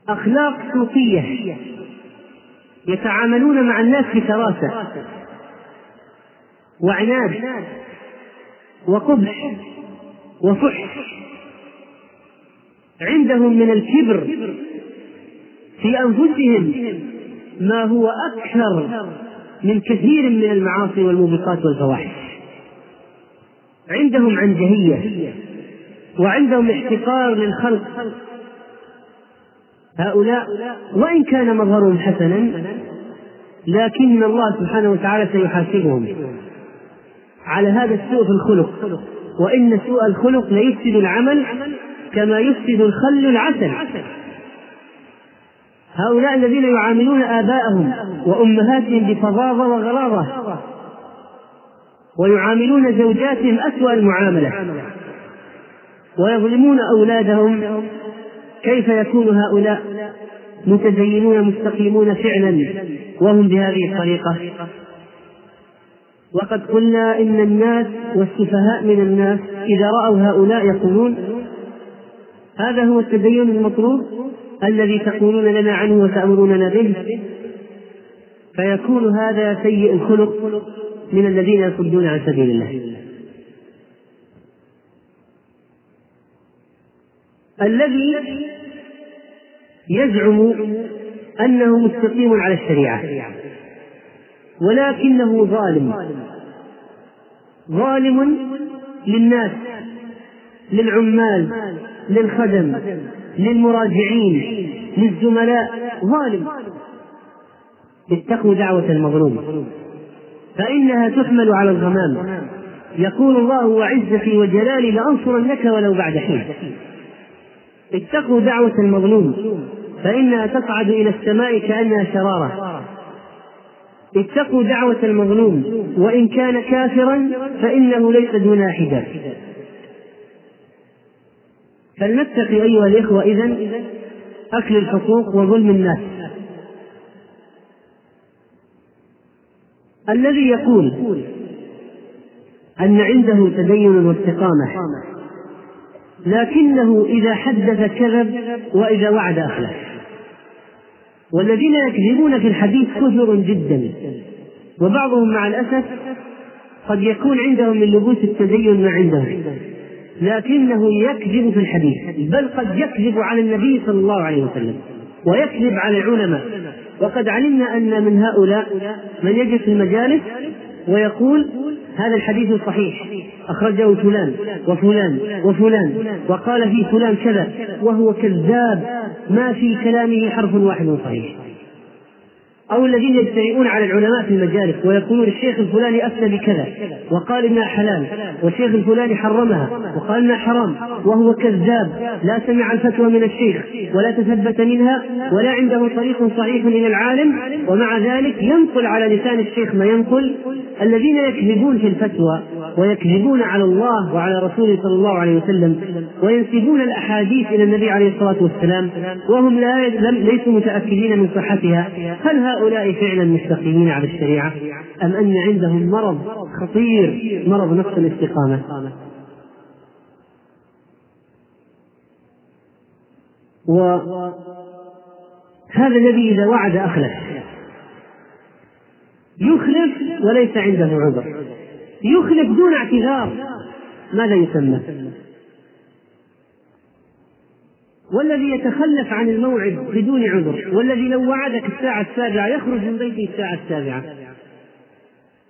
A: أخلاق سوقية يتعاملون مع الناس بشراسة وعناد وقبح وفحش عندهم من الكبر في أنفسهم ما هو أكثر من كثير من المعاصي والموبقات والفواحش عندهم عنجهية وعندهم احتقار للخلق هؤلاء وإن كان مظهرهم حسنا لكن الله سبحانه وتعالى سيحاسبهم على هذا السوء في الخلق وإن سوء الخلق ليفسد العمل كما يفسد الخل العسل هؤلاء الذين يعاملون آباءهم وأمهاتهم بفظاظة وغلاظة ويعاملون زوجاتهم أسوأ المعاملة ويظلمون أولادهم كيف يكون هؤلاء متدينون مستقيمون فعلا وهم بهذه الطريقة وقد قلنا إن الناس والسفهاء من الناس إذا رأوا هؤلاء يقولون هذا هو التدين المطلوب الذي تقولون لنا عنه وتأمروننا به فيكون هذا سيء الخلق من الذين يصدون عن سبيل الله الذي يزعم انه مستقيم على الشريعه ولكنه ظالم ظالم للناس للعمال للخدم للمراجعين للزملاء ظالم اتقوا دعوة المظلوم فإنها تحمل على الغمام يقول الله وعزتي وجلالي لأنصرنك ولو بعد حين اتقوا دعوة المظلوم فإنها تصعد إلى السماء كأنها شرارة اتقوا دعوة المظلوم وإن كان كافرا فإنه ليس دون حجاب فلنتقي أيها الإخوة إذا أكل الحقوق وظلم الناس الذي يقول أن عنده تدين واستقامة لكنه إذا حدث كذب وإذا وعد أخلف والذين يكذبون في الحديث كثر جدا وبعضهم مع الأسف قد يكون عندهم من لبوس التدين ما عندهم لكنه يكذب في الحديث بل قد يكذب على النبي صلى الله عليه وسلم ويكذب على العلماء وقد علمنا ان من هؤلاء من يجلس في المجالس ويقول هذا الحديث صحيح اخرجه فلان وفلان وفلان وقال فيه فلان كذا وهو كذاب ما في كلامه حرف واحد صحيح أو الذين يجترئون على العلماء في المجالس ويقولون الشيخ الفلاني أفتى بكذا وقال إنها حلال والشيخ الفلاني حرمها وقال إنها حرام وهو كذاب لا سمع الفتوى من الشيخ ولا تثبت منها ولا عنده طريق صحيح إلى العالم ومع ذلك ينقل على لسان الشيخ ما ينقل الذين يكذبون في الفتوى ويكذبون على الله وعلى رسوله صلى الله عليه وسلم وينسبون الأحاديث إلى النبي عليه الصلاة والسلام وهم لا ليسوا متأكدين من صحتها هل هؤلاء هؤلاء فعلا مستقيمين على الشريعة أم أن عندهم مرض خطير مرض نقص الاستقامة وهذا الذي إذا وعد أخلف يخلف وليس عنده عذر يخلف دون اعتذار ماذا يسمى؟ والذي يتخلف عن الموعد بدون عذر والذي لو وعدك الساعة السابعة يخرج من بيته الساعة السابعة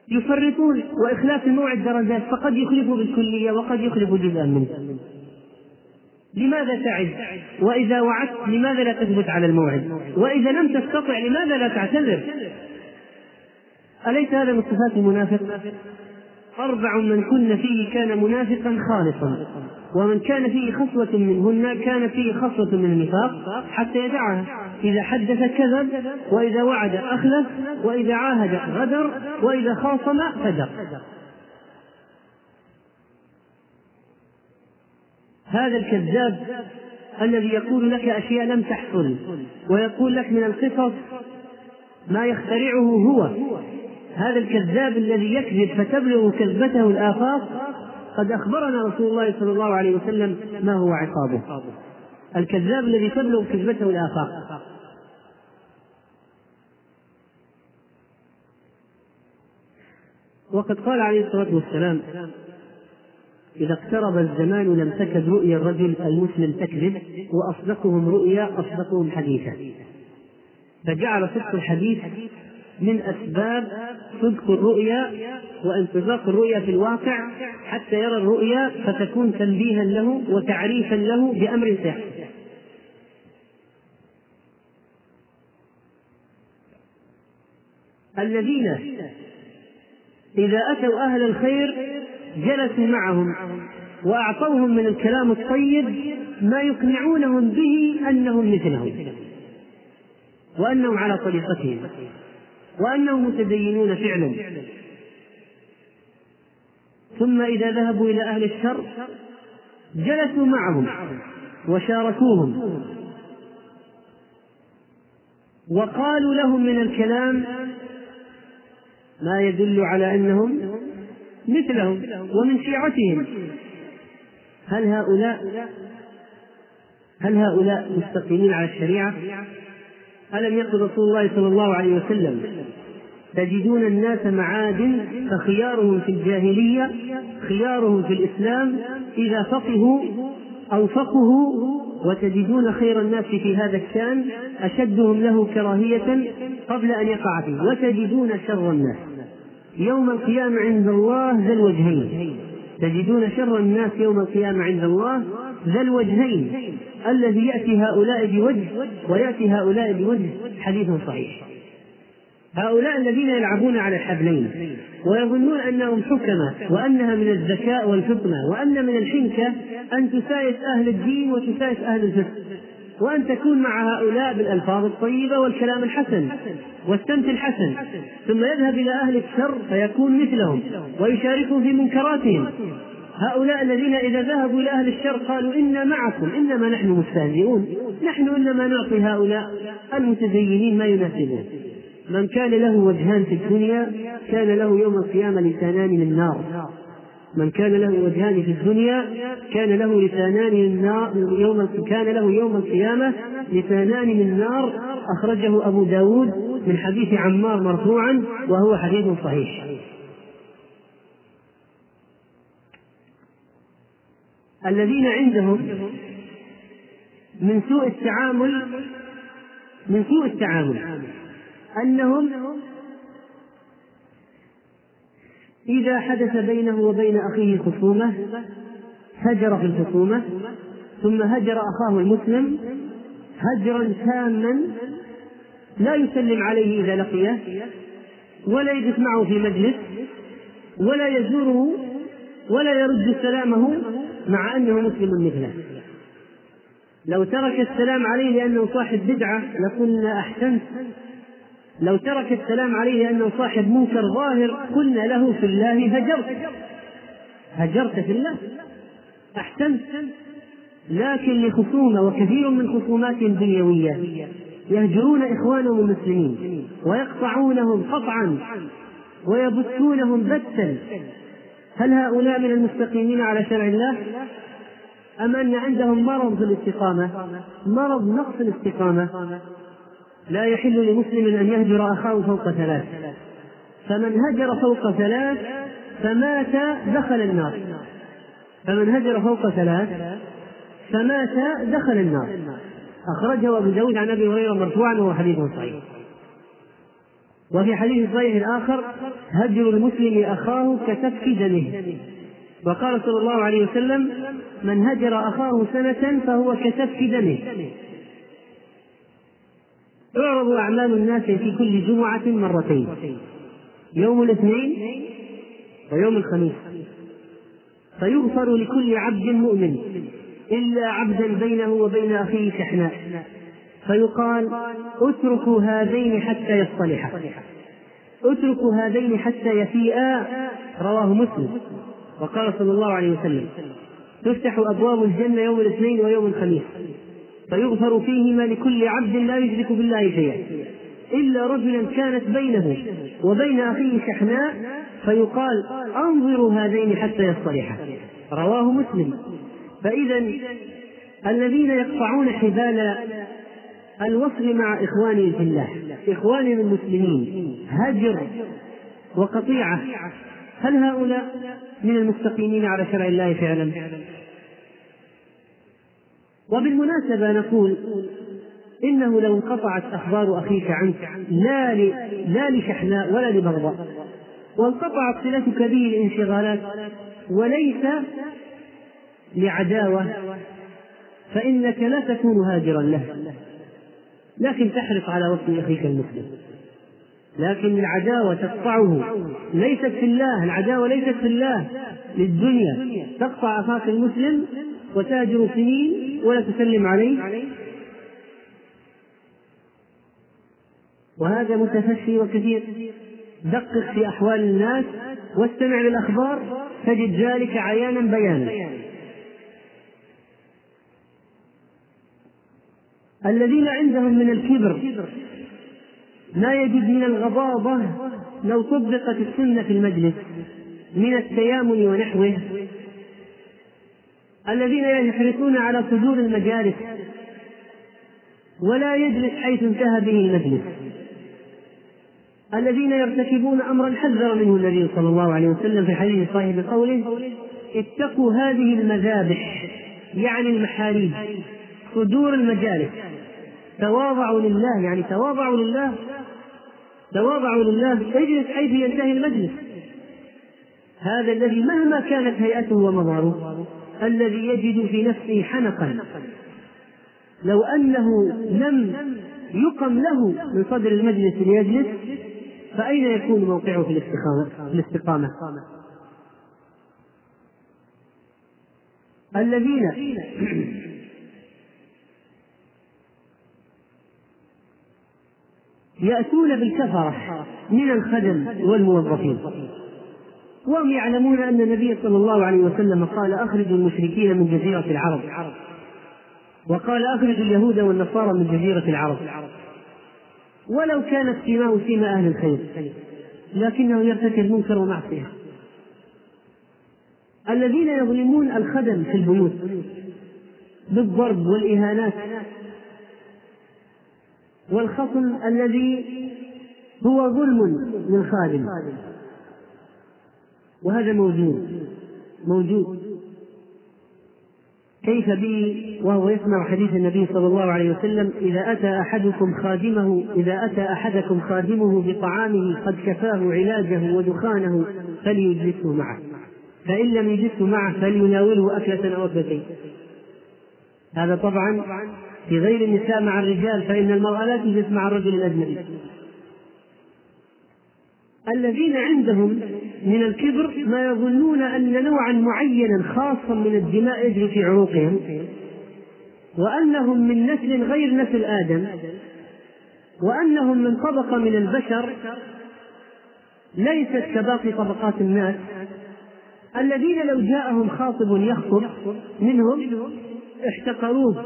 A: يفرطون وإخلاف الموعد درجات فقد يخلفه بالكلية وقد يخلف جزءا منه لماذا تعد وإذا وعدت لماذا لا تثبت على الموعد وإذا لم تستطع لماذا لا تعتذر أليس هذا من صفات المنافق أربع من كن فيه كان منافقا خالصا ومن كان فيه خصوة منهن كان فيه خصوة من النفاق حتى يدعها إذا حدث كذب وإذا وعد أخلف وإذا عاهد غدر وإذا خاصم فدر هذا الكذاب الذي يقول لك أشياء لم تحصل ويقول لك من القصص ما يخترعه هو هذا الكذاب الذي يكذب فتبلغ كذبته الآفاق قد أخبرنا رسول الله صلى الله عليه وسلم ما هو عقابه الكذاب الذي تبلغ كذبته الآفاق وقد قال عليه الصلاة والسلام إذا اقترب الزمان لم تكد رؤيا الرجل المسلم تكذب وأصدقهم رؤيا أصدقهم حديثا فجعل صدق الحديث من أسباب صدق الرؤيا وانطباق الرؤيا في الواقع حتى يرى الرؤيا فتكون تنبيها له وتعريفا له بأمر سيحدث الذين إذا أتوا أهل الخير جلسوا معهم وأعطوهم من الكلام الطيب ما يقنعونهم به أنهم مثلهم وأنهم على طريقتهم وأنهم متدينون فعلا ثم إذا ذهبوا إلى أهل الشر جلسوا معهم وشاركوهم وقالوا لهم من الكلام ما يدل على أنهم مثلهم ومن شيعتهم هل هؤلاء هل هؤلاء مستقيمين على الشريعة ألم يقل رسول الله صلى الله عليه وسلم تجدون الناس معادن فخيارهم في الجاهلية خيارهم في الإسلام إذا فقهوا أو فقهوا وتجدون خير الناس في هذا الشان أشدهم له كراهية قبل أن يقع فيه وتجدون شر الناس يوم القيامة عند الله ذا الوجهين تجدون شر الناس يوم القيامة عند الله ذا الوجهين الذي يأتي هؤلاء بوجه ويأتي هؤلاء بوجه حديث صحيح هؤلاء الذين يلعبون على الحبلين ويظنون انهم حكمة وانها من الذكاء والفطنة وان من الحنكة ان تسايس اهل الدين وتسايس اهل الفقه وان تكون مع هؤلاء بالالفاظ الطيبة والكلام الحسن والسمت الحسن ثم يذهب الى اهل الشر فيكون مثلهم ويشاركهم في منكراتهم هؤلاء الذين إذا ذهبوا إلى أهل الشر قالوا إنا معكم إنما نحن مستهزئون نحن إنما نعطي هؤلاء المتدينين ما يناسبون من كان له وجهان في الدنيا كان له يوم القيامة لسانان من نار من كان له وجهان في الدنيا كان له لسانان من نار يوم كان له يوم القيامة لسانان من نار أخرجه أبو داود من حديث عمار مرفوعا وهو حديث صحيح الذين عندهم من سوء التعامل من سوء التعامل أنهم إذا حدث بينه وبين أخيه خصومة هجر في الخصومة ثم هجر أخاه المسلم هجرا تاما لا يسلم عليه إذا لقيه ولا يجلس معه في مجلس ولا يزوره ولا يرد سلامه مع أنه مسلم مثله لو ترك السلام عليه لأنه صاحب بدعة لقلنا أحسنت لو ترك السلام عليه لأنه صاحب منكر ظاهر قلنا له في الله هجرت هجرت في الله أحسنت لكن لخصومة وكثير من خصوماتهم دنيوية يهجرون إخوانهم المسلمين ويقطعونهم قطعا ويبثونهم بثا هل هؤلاء من المستقيمين على شرع الله أم أن عندهم مرض في الاستقامة مرض نقص الاستقامة لا يحل لمسلم أن يهجر أخاه فوق ثلاث فمن هجر فوق ثلاث فمات دخل النار فمن هجر فوق ثلاث فمات دخل النار أخرجه أبو داود عن أبي هريرة مرفوعا وهو حديث صحيح وفي حديث صحيح آخر هجر المسلم أخاه كسفك دمه وقال صلى الله عليه وسلم من هجر أخاه سنة فهو كسفك دمه تعرض أعمال الناس في كل جمعة مرتين يوم الاثنين ويوم الخميس فيغفر لكل عبد مؤمن إلا عبدا بينه وبين أخيه شحناء فيقال اتركوا هذين حتى يصطلحا اتركوا هذين حتى يفيئا رواه مسلم وقال صلى الله عليه وسلم تفتح ابواب الجنه يوم الاثنين ويوم الخميس فيغفر فيهما لكل عبد لا يشرك بالله شيئا الا رجلا كانت بينه وبين اخيه شحناء فيقال انظروا هذين حتى يصطلحا رواه مسلم فاذا الذين يقطعون حبال الوصل مع إخواني في الله إخواني المسلمين هجر وقطيعة هل هؤلاء من المستقيمين على شرع الله فعلا وبالمناسبة نقول إنه لو انقطعت أخبار أخيك عنك لا لا لشحناء ولا لبغضاء وانقطعت صلتك به الانشغالات وليس لعداوة فإنك لا تكون هاجرا له لكن تحرص على وصف أخيك المسلم لكن العداوة تقطعه ليست في الله العداوة ليست في الله للدنيا تقطع أخاك المسلم وتهجر سنين ولا تسلم عليه وهذا متفشي وكثير دقق في أحوال الناس واستمع للأخبار تجد ذلك عيانا بيانا الذين عندهم من الكبر ما يجد من الغضاضة لو طبقت السنة في المجلس من التيامن ونحوه الذين يحرصون على صدور المجالس ولا يجلس حيث انتهى به المجلس الذين يرتكبون امرا حذر منه النبي صلى الله عليه وسلم في حديث صحيح بقوله اتقوا هذه المذابح يعني المحاريب صدور المجالس تواضعوا لله يعني تواضعوا لله تواضعوا لله اجلس حيث ينتهي المجلس هذا الذي مهما كانت هيئته ومظهره الذي يجد في نفسه حنقا لو انه لم يقم له من صدر المجلس ليجلس فأين يكون موقعه في الاستقامة؟ في الاستقامة؟ الذين يأتون بالكفرة من الخدم والموظفين وهم يعلمون أن النبي صلى الله عليه وسلم قال أخرجوا المشركين من جزيرة العرب وقال أخرجوا اليهود والنصارى من جزيرة العرب ولو كانت سيماه سيما أهل الخير لكنه يرتكب منكر ومعصية الذين يظلمون الخدم في البيوت بالضرب والإهانات والخصم الذي هو ظلم للخادم وهذا موجود موجود كيف به وهو يسمع حديث النبي صلى الله عليه وسلم إذا أتى أحدكم خادمه إذا أتى أحدكم خادمه بطعامه قد كفاه علاجه ودخانه فليجلسه معه فإن لم يجلسه معه فليناوله أكلة أو أكلتين هذا طبعا في غير النساء مع الرجال فإن المرأة لا تجلس مع الرجل الأجنبي الذين عندهم من الكبر ما يظنون أن نوعا معينا خاصا من الدماء يجري في عروقهم وأنهم من نسل غير نسل آدم وأنهم من طبقة من البشر ليست كباقي طبقات الناس الذين لو جاءهم خاطب يخطب منهم احتقروه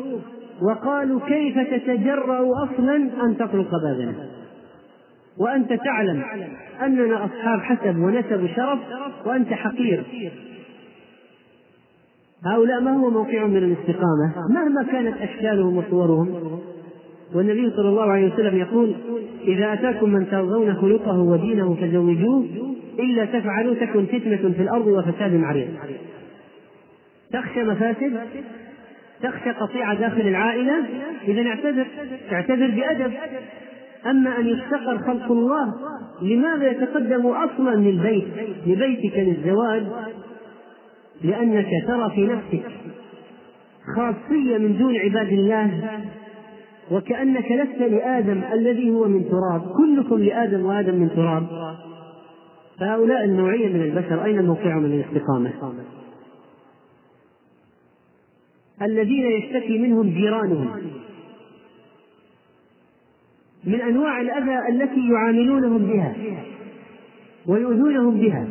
A: وقالوا كيف تتجرأ أصلا أن تطرق بابنا وأنت تعلم أننا أصحاب حسب ونسب وشرف وأنت حقير هؤلاء ما هو موقع من الاستقامة مهما كانت أشكالهم وصورهم والنبي صلى الله عليه وسلم يقول إذا أتاكم من ترضون خلقه ودينه فزوجوه إلا تفعلوا تكن فتنة في الأرض وفساد عريض تخشى مفاسد تخشى قطيعة داخل العائلة إذا اعتذر اعتذر بأدب أما أن يفتقر خلق الله لماذا يتقدم أصلا للبيت لبيتك للزواج لأنك ترى في نفسك خاصية من دون عباد الله وكأنك لست لآدم الذي هو من تراب كلكم لآدم وآدم من تراب فهؤلاء النوعية من البشر أين موقعهم من الاستقامة؟ الذين يشتكي منهم جيرانهم من انواع الاذى التي يعاملونهم بها ويؤذونهم بها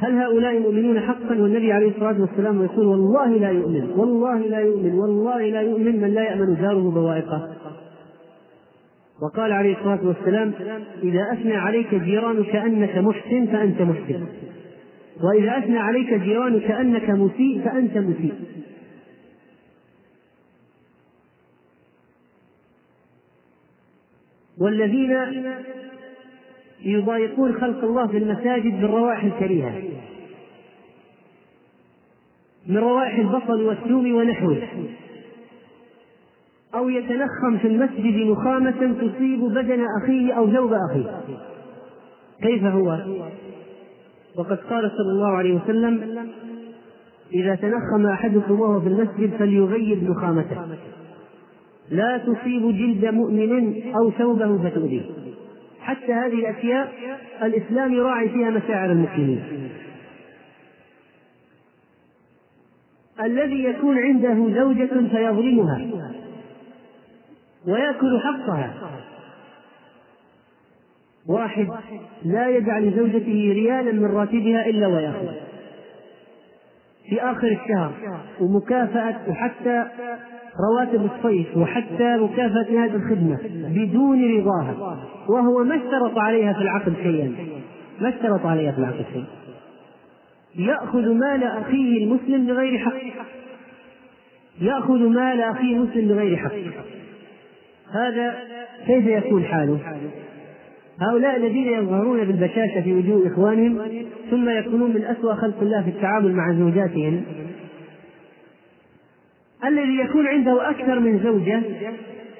A: هل هؤلاء مؤمنون حقا والنبي عليه الصلاه والسلام يقول والله لا يؤمن والله لا يؤمن والله لا يؤمن من لا يامن جاره بوائقه وقال عليه الصلاه والسلام اذا اثنى عليك جيرانك انك محسن فانت محسن وإذا أثنى عليك جيرانك أنك مسيء فأنت مسيء والذين يضايقون خلق الله في المساجد بالروائح الكريهة من روائح البصل والثوم ونحوه أو يتنخم في المسجد نخامة تصيب بدن أخيه أو ثوب أخيه كيف هو؟ وقد قال صلى الله عليه وسلم إذا تنخم أحدكم وهو في المسجد فليغيب نخامته لا تصيب جلد مؤمن أو ثوبه فتؤذيه حتى هذه الأشياء الإسلام يراعي فيها مشاعر المسلمين الذي يكون عنده زوجة فيظلمها ويأكل حقها واحد لا يدع لزوجته ريالا من راتبها إلا ويأخذ في آخر الشهر ومكافأة وحتى رواتب الصيف وحتى مكافأة نهاية الخدمة بدون رضاها وهو ما اشترط عليها في العقد شيئا ما اشترط عليها في العقد شيئا يأخذ مال أخيه المسلم بغير حق يأخذ مال أخيه المسلم بغير حق هذا كيف يكون حاله؟ هؤلاء الذين يظهرون بالبشاشة في وجوه إخوانهم ثم يكونون من أسوأ خلق الله في التعامل مع زوجاتهم الذي يكون عنده أكثر من زوجة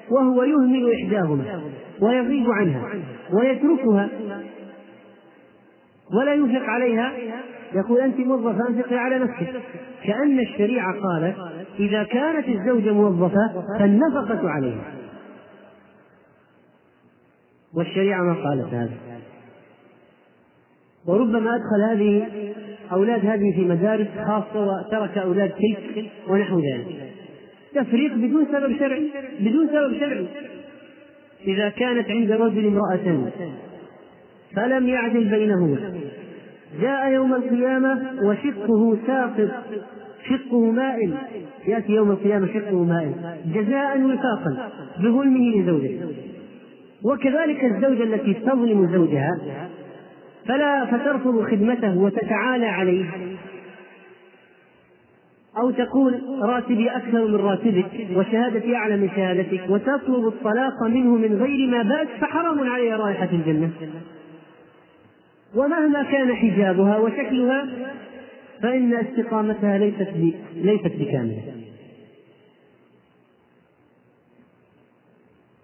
A: وهو يهمل إحداهما ويغيب عنها ويتركها ولا ينفق عليها يقول أنت موظفة أنفقي على نفسك كأن الشريعة قالت إذا كانت الزوجة موظفة فالنفقة عليها والشريعة ما قالت هذا وربما أدخل هذه أولاد هذه في مدارس خاصة وترك أولاد تلك ونحو ذلك تفريق بدون سبب شرعي بدون سبب شرعي إذا كانت عند رجل امرأة فلم يعدل بينهما جاء يوم القيامة وشقه ساقط شقه مائل يأتي يوم القيامة شقه مائل جزاء وفاقا بظلمه لزوجته وكذلك الزوجة التي تظلم زوجها فلا فترفض خدمته وتتعالى عليه أو تقول راتبي أكثر من راتبك وشهادتي أعلى من شهادتك وتطلب الطلاق منه من غير ما بات فحرام عليها رائحة الجنة ومهما كان حجابها وشكلها فإن استقامتها ليست ليست بكاملة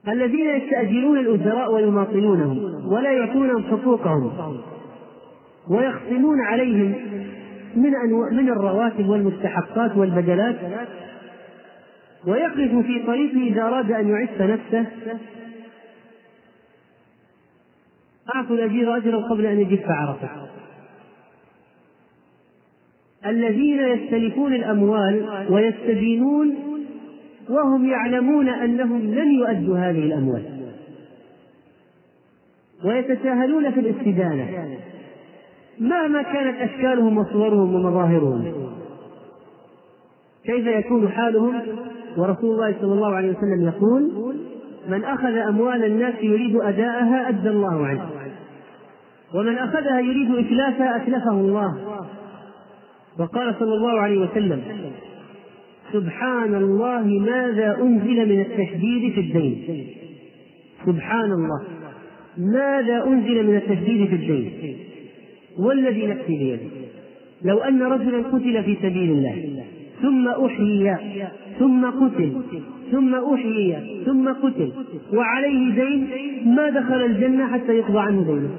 A: الذين يستأجرون الأجراء ويماطلونهم ولا يعطونهم حقوقهم ويخصمون عليهم من أنو... من الرواتب والمستحقات والبدلات ويقف في طريقه إذا أراد أن يعف نفسه أعطوا الأجير أجرا قبل أن يجف عرفه الذين يستلفون الأموال ويستدينون وهم يعلمون أنهم لن يؤدوا هذه الأموال ويتساهلون في الاستدانة مهما كانت أشكالهم وصورهم ومظاهرهم كيف يكون حالهم ورسول الله صلى الله عليه وسلم يقول من أخذ أموال الناس يريد أداءها أدى الله عنه ومن أخذها يريد إتلافها أتلفه الله وقال صلى الله عليه وسلم سبحان الله ماذا أنزل من التشديد في الدين سبحان الله ماذا أنزل من التشديد في الدين والذي نفسي بيده لو أن رجلا قتل في سبيل الله ثم أحيي ثم قتل ثم أحيي ثم قتل وعليه دين ما دخل الجنة حتى يقضى عنه دينه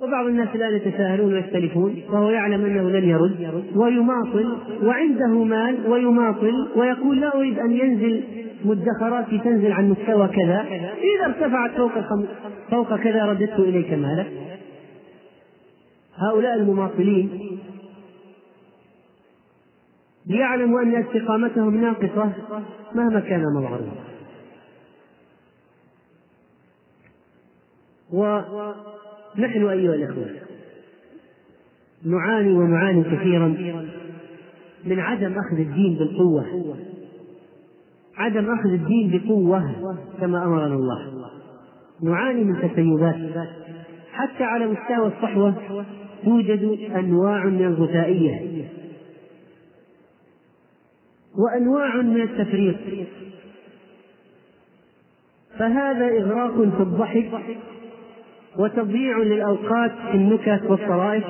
A: وبعض الناس الان يتساهلون ويختلفون وهو يعلم انه لن يرد ويماطل وعنده مال ويماطل ويقول لا اريد ان ينزل مدخراتي تنزل عن مستوى كذا اذا ارتفعت فوق فوق كذا رددت اليك مالك هؤلاء المماطلين ليعلموا ان استقامتهم ناقصه مهما كان مظهرهم نحن أيها الإخوة نعاني ونعاني كثيرا من عدم أخذ الدين بالقوة عدم أخذ الدين بقوة كما أمرنا الله نعاني من تسيبات حتى على مستوى الصحوة توجد أنواع من الغثائية وأنواع من التفريط فهذا إغراق في الضحك وتضييع للأوقات في النكت والطرائف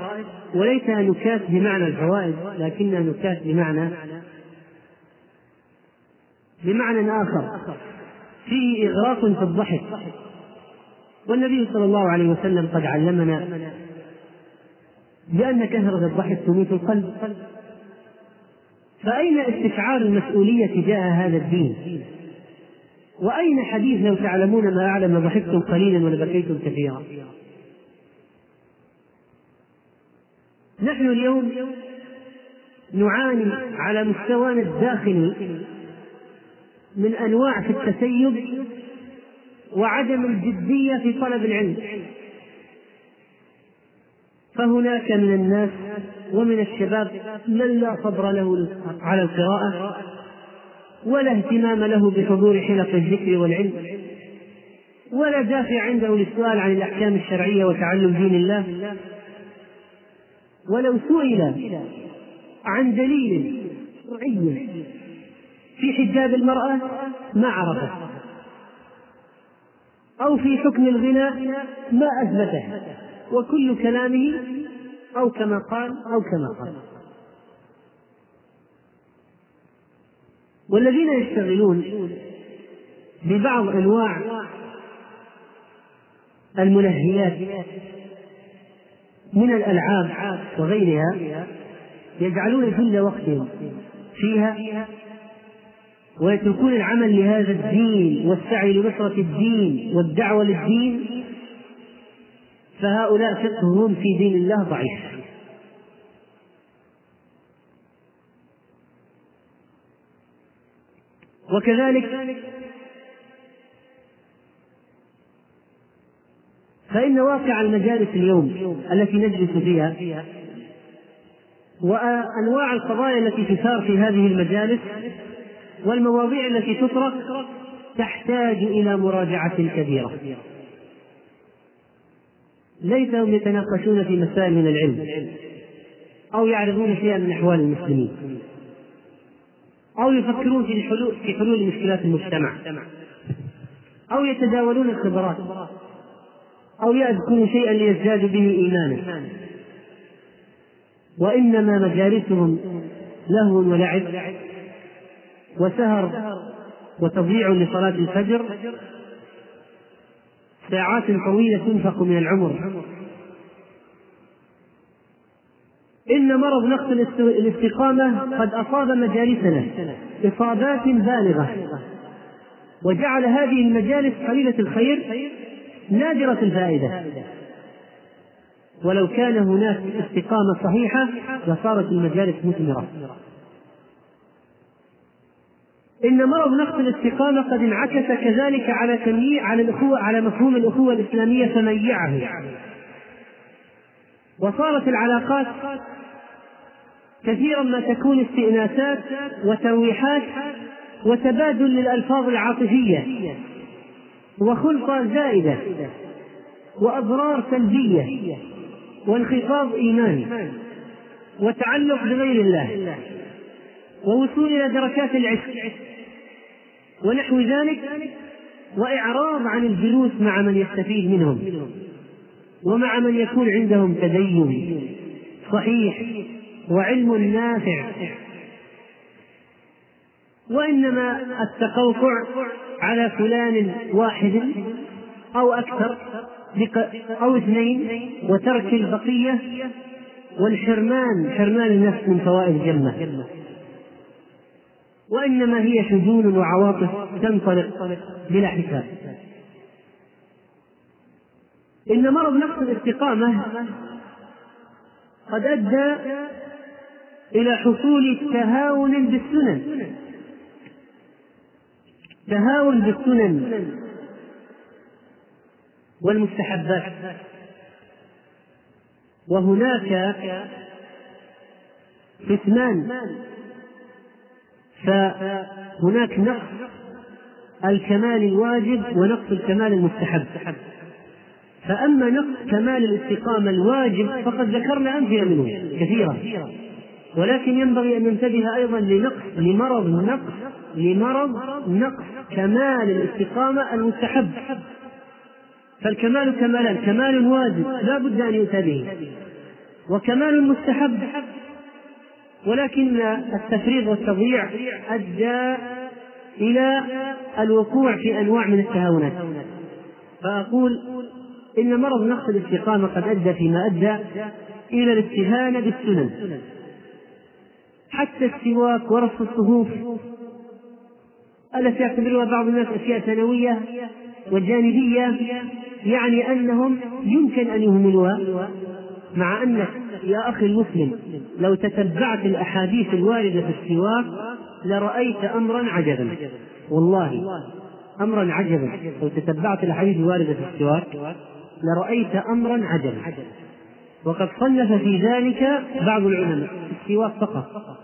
A: وليس نكات بمعنى الفوائد لكنها نكات بمعنى بمعنى آخر فيه إغراق في الضحك والنبي صلى الله عليه وسلم قد علمنا بأن كثرة الضحك تميت القلب فأين استشعار المسؤولية تجاه هذا الدين وأين حديث لو تعلمون ما أعلم لضحكتم قليلا ولبكيتم كثيرا نحن اليوم نعاني على مستوانا الداخلي من أنواع في التسيب وعدم الجدية في طلب العلم فهناك من الناس ومن الشباب من لا صبر له على القراءة ولا اهتمام له بحضور حلق الذكر والعلم ولا دافع عنده للسؤال عن الأحكام الشرعية وتعلم دين الله ولو سئل عن دليل شرعي في حجاب المرأة ما عرفه أو في حكم الغناء ما أثبته وكل كلامه أو كما قال أو كما قال والذين يشتغلون ببعض انواع المنهيات من الالعاب وغيرها يجعلون كل وقتهم فيها ويتركون العمل لهذا الدين والسعي لنصرة الدين والدعوة للدين فهؤلاء فقههم في دين الله ضعيف وكذلك فإن واقع المجالس اليوم التي نجلس فيها وأنواع القضايا التي تثار في هذه المجالس والمواضيع التي تطرق تحتاج إلى مراجعة كبيرة ليس هم يتناقشون في مسائل من العلم أو يعرضون شيئا من أحوال المسلمين أو يفكرون في الحلول في حلول مشكلات المجتمع أو يتداولون الخبرات أو يذكروا شيئا ليزدادوا به إيمانا وإنما مجالسهم لهو ولعب وسهر وتضييع لصلاة الفجر ساعات طويلة تنفق من العمر إن مرض نقص الاستقامة قد أصاب مجالسنا إصابات بالغة وجعل هذه المجالس قليلة الخير نادرة الفائدة ولو كان هناك استقامة صحيحة لصارت المجالس مثمرة إن مرض نقص الاستقامة قد انعكس كذلك على على الأخوة على مفهوم الأخوة الإسلامية فميعه وصارت العلاقات كثيرا ما تكون استئناسات وترويحات وتبادل للألفاظ العاطفية وخلطة زائدة وأضرار سلبية وانخفاض إيماني وتعلق بغير الله ووصول إلى دركات العشق ونحو ذلك وإعراض عن الجلوس مع من يستفيد منهم ومع من يكون عندهم تدين صحيح وعلم نافع وإنما التقوقع على فلان واحد أو أكثر أو اثنين وترك البقية والحرمان حرمان النفس من فوائد الجنة وإنما هي شجون وعواطف تنطلق بلا حساب إن مرض نقص الاستقامة قد أدى إلى حصول تهاون بالسنن تهاون بالسنن والمستحبات وهناك كتمان فهناك نقص الكمال الواجب ونقص الكمال المستحب فأما نقص كمال الاستقامة الواجب فقد ذكرنا أمثلة منه كثيرة ولكن ينبغي أن ننتبه أيضا لنقص لمرض نقص لمرض نقص كمال الاستقامة المستحب فالكمال كمالان كمال واجب لا بد أن يؤتى به وكمال مستحب ولكن التفريط والتضييع أدى إلى الوقوع في أنواع من التهاونات فأقول إن مرض نقص الاستقامة قد أدى فيما أدى إلى الاستهانة بالسنن حتى السواك ورص الصفوف التي يعتبرها بعض الناس أشياء ثانوية وجانبية يعني أنهم يمكن أن يهملوها مع أنك يا أخي المسلم لو تتبعت الأحاديث الواردة في السواك لرأيت أمرا عجبا والله أمرا عجبا لو تتبعت الأحاديث الواردة في السواك لرأيت أمرا عدلا وقد صنف في ذلك بعض العلماء السواك فقط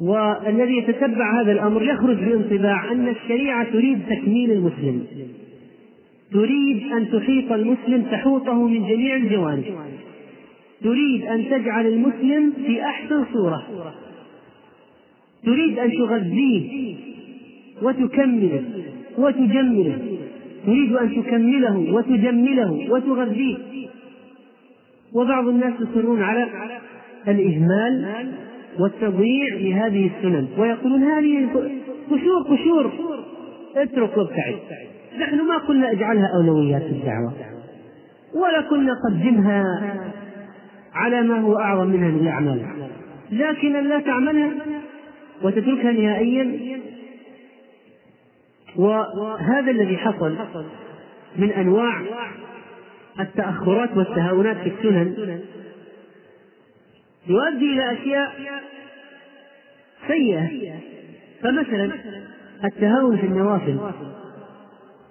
A: والذي يتتبع هذا الأمر يخرج بانطباع أن الشريعة تريد تكميل المسلم تريد أن تحيط المسلم تحوطه من جميع الجوانب تريد أن تجعل المسلم في أحسن صورة تريد أن تغذيه وتكمله وتجمله تريد أن تكمله وتجمله وتغذيه وبعض الناس يصرون على الإهمال والتضييع لهذه السنن ويقولون هذه قشور قشور اترك وابتعد نحن ما كنا اجعلها أولويات الدعوة ولا كنا قدمها على ما هو أعظم منها من الأعمال لكن أن لا تعملها وتتركها نهائيا وهذا الذي حصل من انواع التاخرات والتهاونات في السنن يؤدي الى اشياء سيئه فمثلا التهاون في النوافل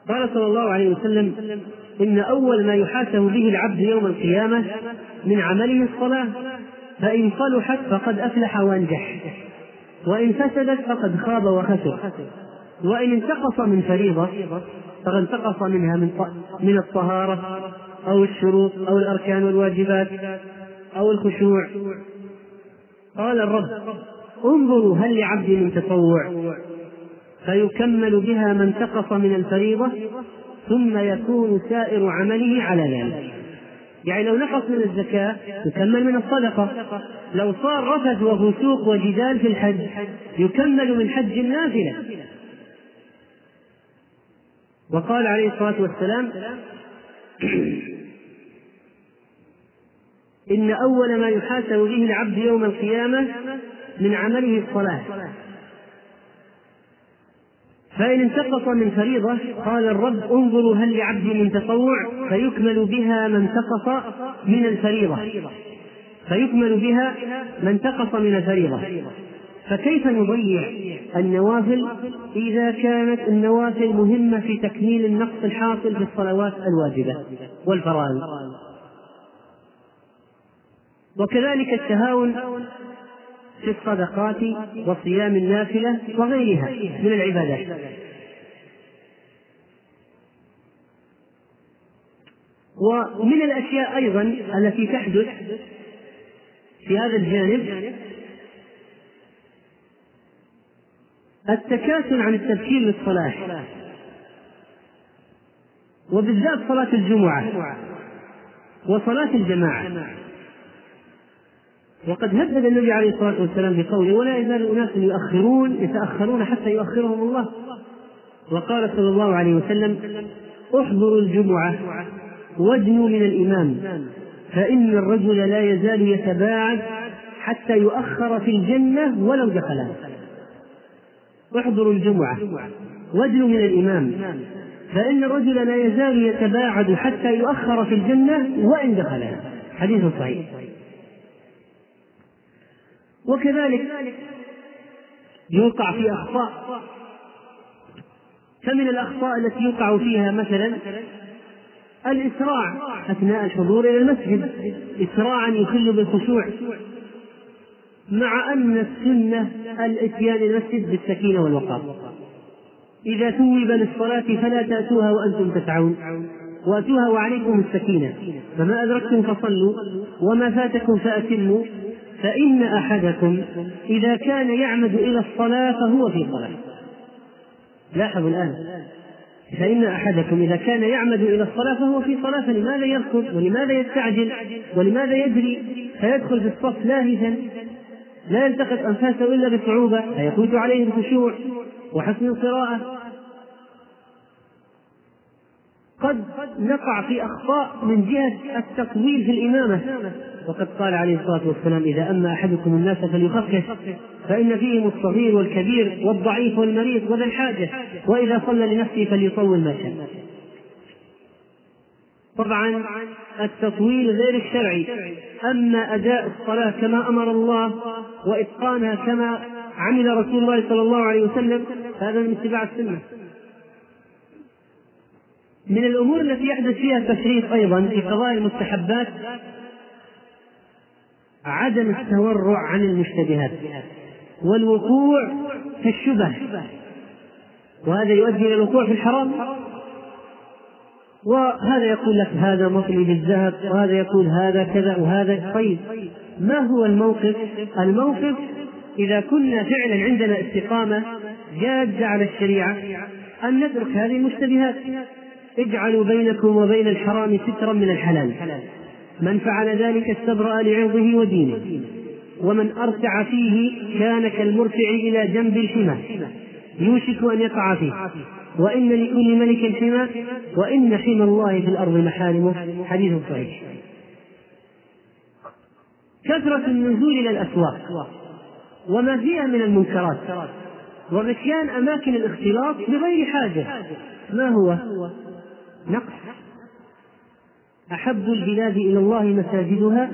A: قال صلى الله عليه وسلم ان اول ما يحاسب به العبد يوم القيامه من عمله الصلاه فان صلحت فقد افلح وانجح وان فسدت فقد خاب وخسر وإن انتقص من فريضة فقد انتقص منها من من الطهارة أو الشروط أو الأركان والواجبات أو الخشوع قال الرب انظروا هل لعبدي من تطوع فيكمل بها ما انتقص من الفريضة ثم يكون سائر عمله على ذلك يعني لو نقص من الزكاة يكمل من الصدقة لو صار رفث وفسوق وجدال في الحج يكمل من حج النافلة وقال عليه الصلاة والسلام إن أول ما يحاسب به العبد يوم القيامة من عمله الصلاة فإن انتقص من فريضة قال الرب انظروا هل لعبدي من تطوع فيكمل بها ما انتقص من الفريضة فيكمل بها ما انتقص من الفريضة فكيف نضيع النوافل إذا كانت النوافل مهمة في تكميل النقص الحاصل في الصلوات الواجبة والفرائض وكذلك التهاون في الصدقات وصيام النافلة وغيرها من العبادات ومن الأشياء أيضا التي تحدث في هذا الجانب التكاسل عن التفكير للصلاة وبالذات صلاة الجمعة وصلاة الجماعة وقد هدد النبي عليه الصلاة والسلام بقوله ولا يزال أناس يؤخرون يتأخرون حتى يؤخرهم الله وقال صلى الله عليه وسلم احضروا الجمعة واجنوا من الإمام فإن الرجل لا يزال يتباعد حتى يؤخر في الجنة ولو دخلها احضروا الجمعة وادنوا من الإمام فإن الرجل لا يزال يتباعد حتى يؤخر في الجنة وإن دخلها حديث صحيح وكذلك يوقع في أخطاء فمن الأخطاء التي يوقع فيها مثلا الإسراع أثناء الحضور إلى المسجد إسراعا يخل بالخشوع مع أن السنة الإتيان المسجد بالسكينة والوقار إذا ثوب للصلاة فلا تأتوها وأنتم تسعون وأتوها وعليكم السكينة فما أدركتم فصلوا وما فاتكم فأتموا فإن أحدكم إذا كان يعمد إلى الصلاة فهو في صلاة لاحظوا الآن فإن أحدكم إذا كان يعمد إلى الصلاة فهو في صلاة فلماذا يركض ولماذا يستعجل ولماذا يجري فيدخل في الصف لاهثا لا يلتقط أنفاسه إلا بصعوبة فيفوت عليه الخشوع وحسن القراءة قد نقع في أخطاء من جهة التطويل في الإمامة وقد قال عليه الصلاة والسلام إذا أما أحدكم الناس فليخفف فإن فيهم الصغير والكبير والضعيف والمريض وذا الحاجة وإذا صلى لنفسه فليطول ما شاء طبعا التطويل غير الشرعي أما أداء الصلاة كما أمر الله وإتقانها كما عمل رسول الله صلى الله عليه وسلم هذا من اتباع السنة من الأمور التي يحدث فيها التشريف أيضا في قضاء المستحبات عدم التورع عن المشتبهات والوقوع في الشبه وهذا يؤدي إلى الوقوع في الحرام وهذا يقول لك هذا مطلي بالذهب وهذا يقول هذا كذا وهذا طيب ما هو الموقف؟ الموقف إذا كنا فعلا عندنا استقامة جادة على الشريعة أن نترك هذه المشتبهات اجعلوا بينكم وبين الحرام سترا من الحلال من فعل ذلك استبرأ لعرضه ودينه ومن أرتع فيه كان كالمرتع إلى جنب الحمى يوشك أن يقع فيه وإن لكل ملك حمى وإن حمى الله في الأرض محارمه حديث صحيح كثرة النزول إلى الأسواق وما فيها من المنكرات ومكيان أماكن الاختلاط بغير حاجة ما هو؟ نقص أحب البلاد إلى الله مساجدها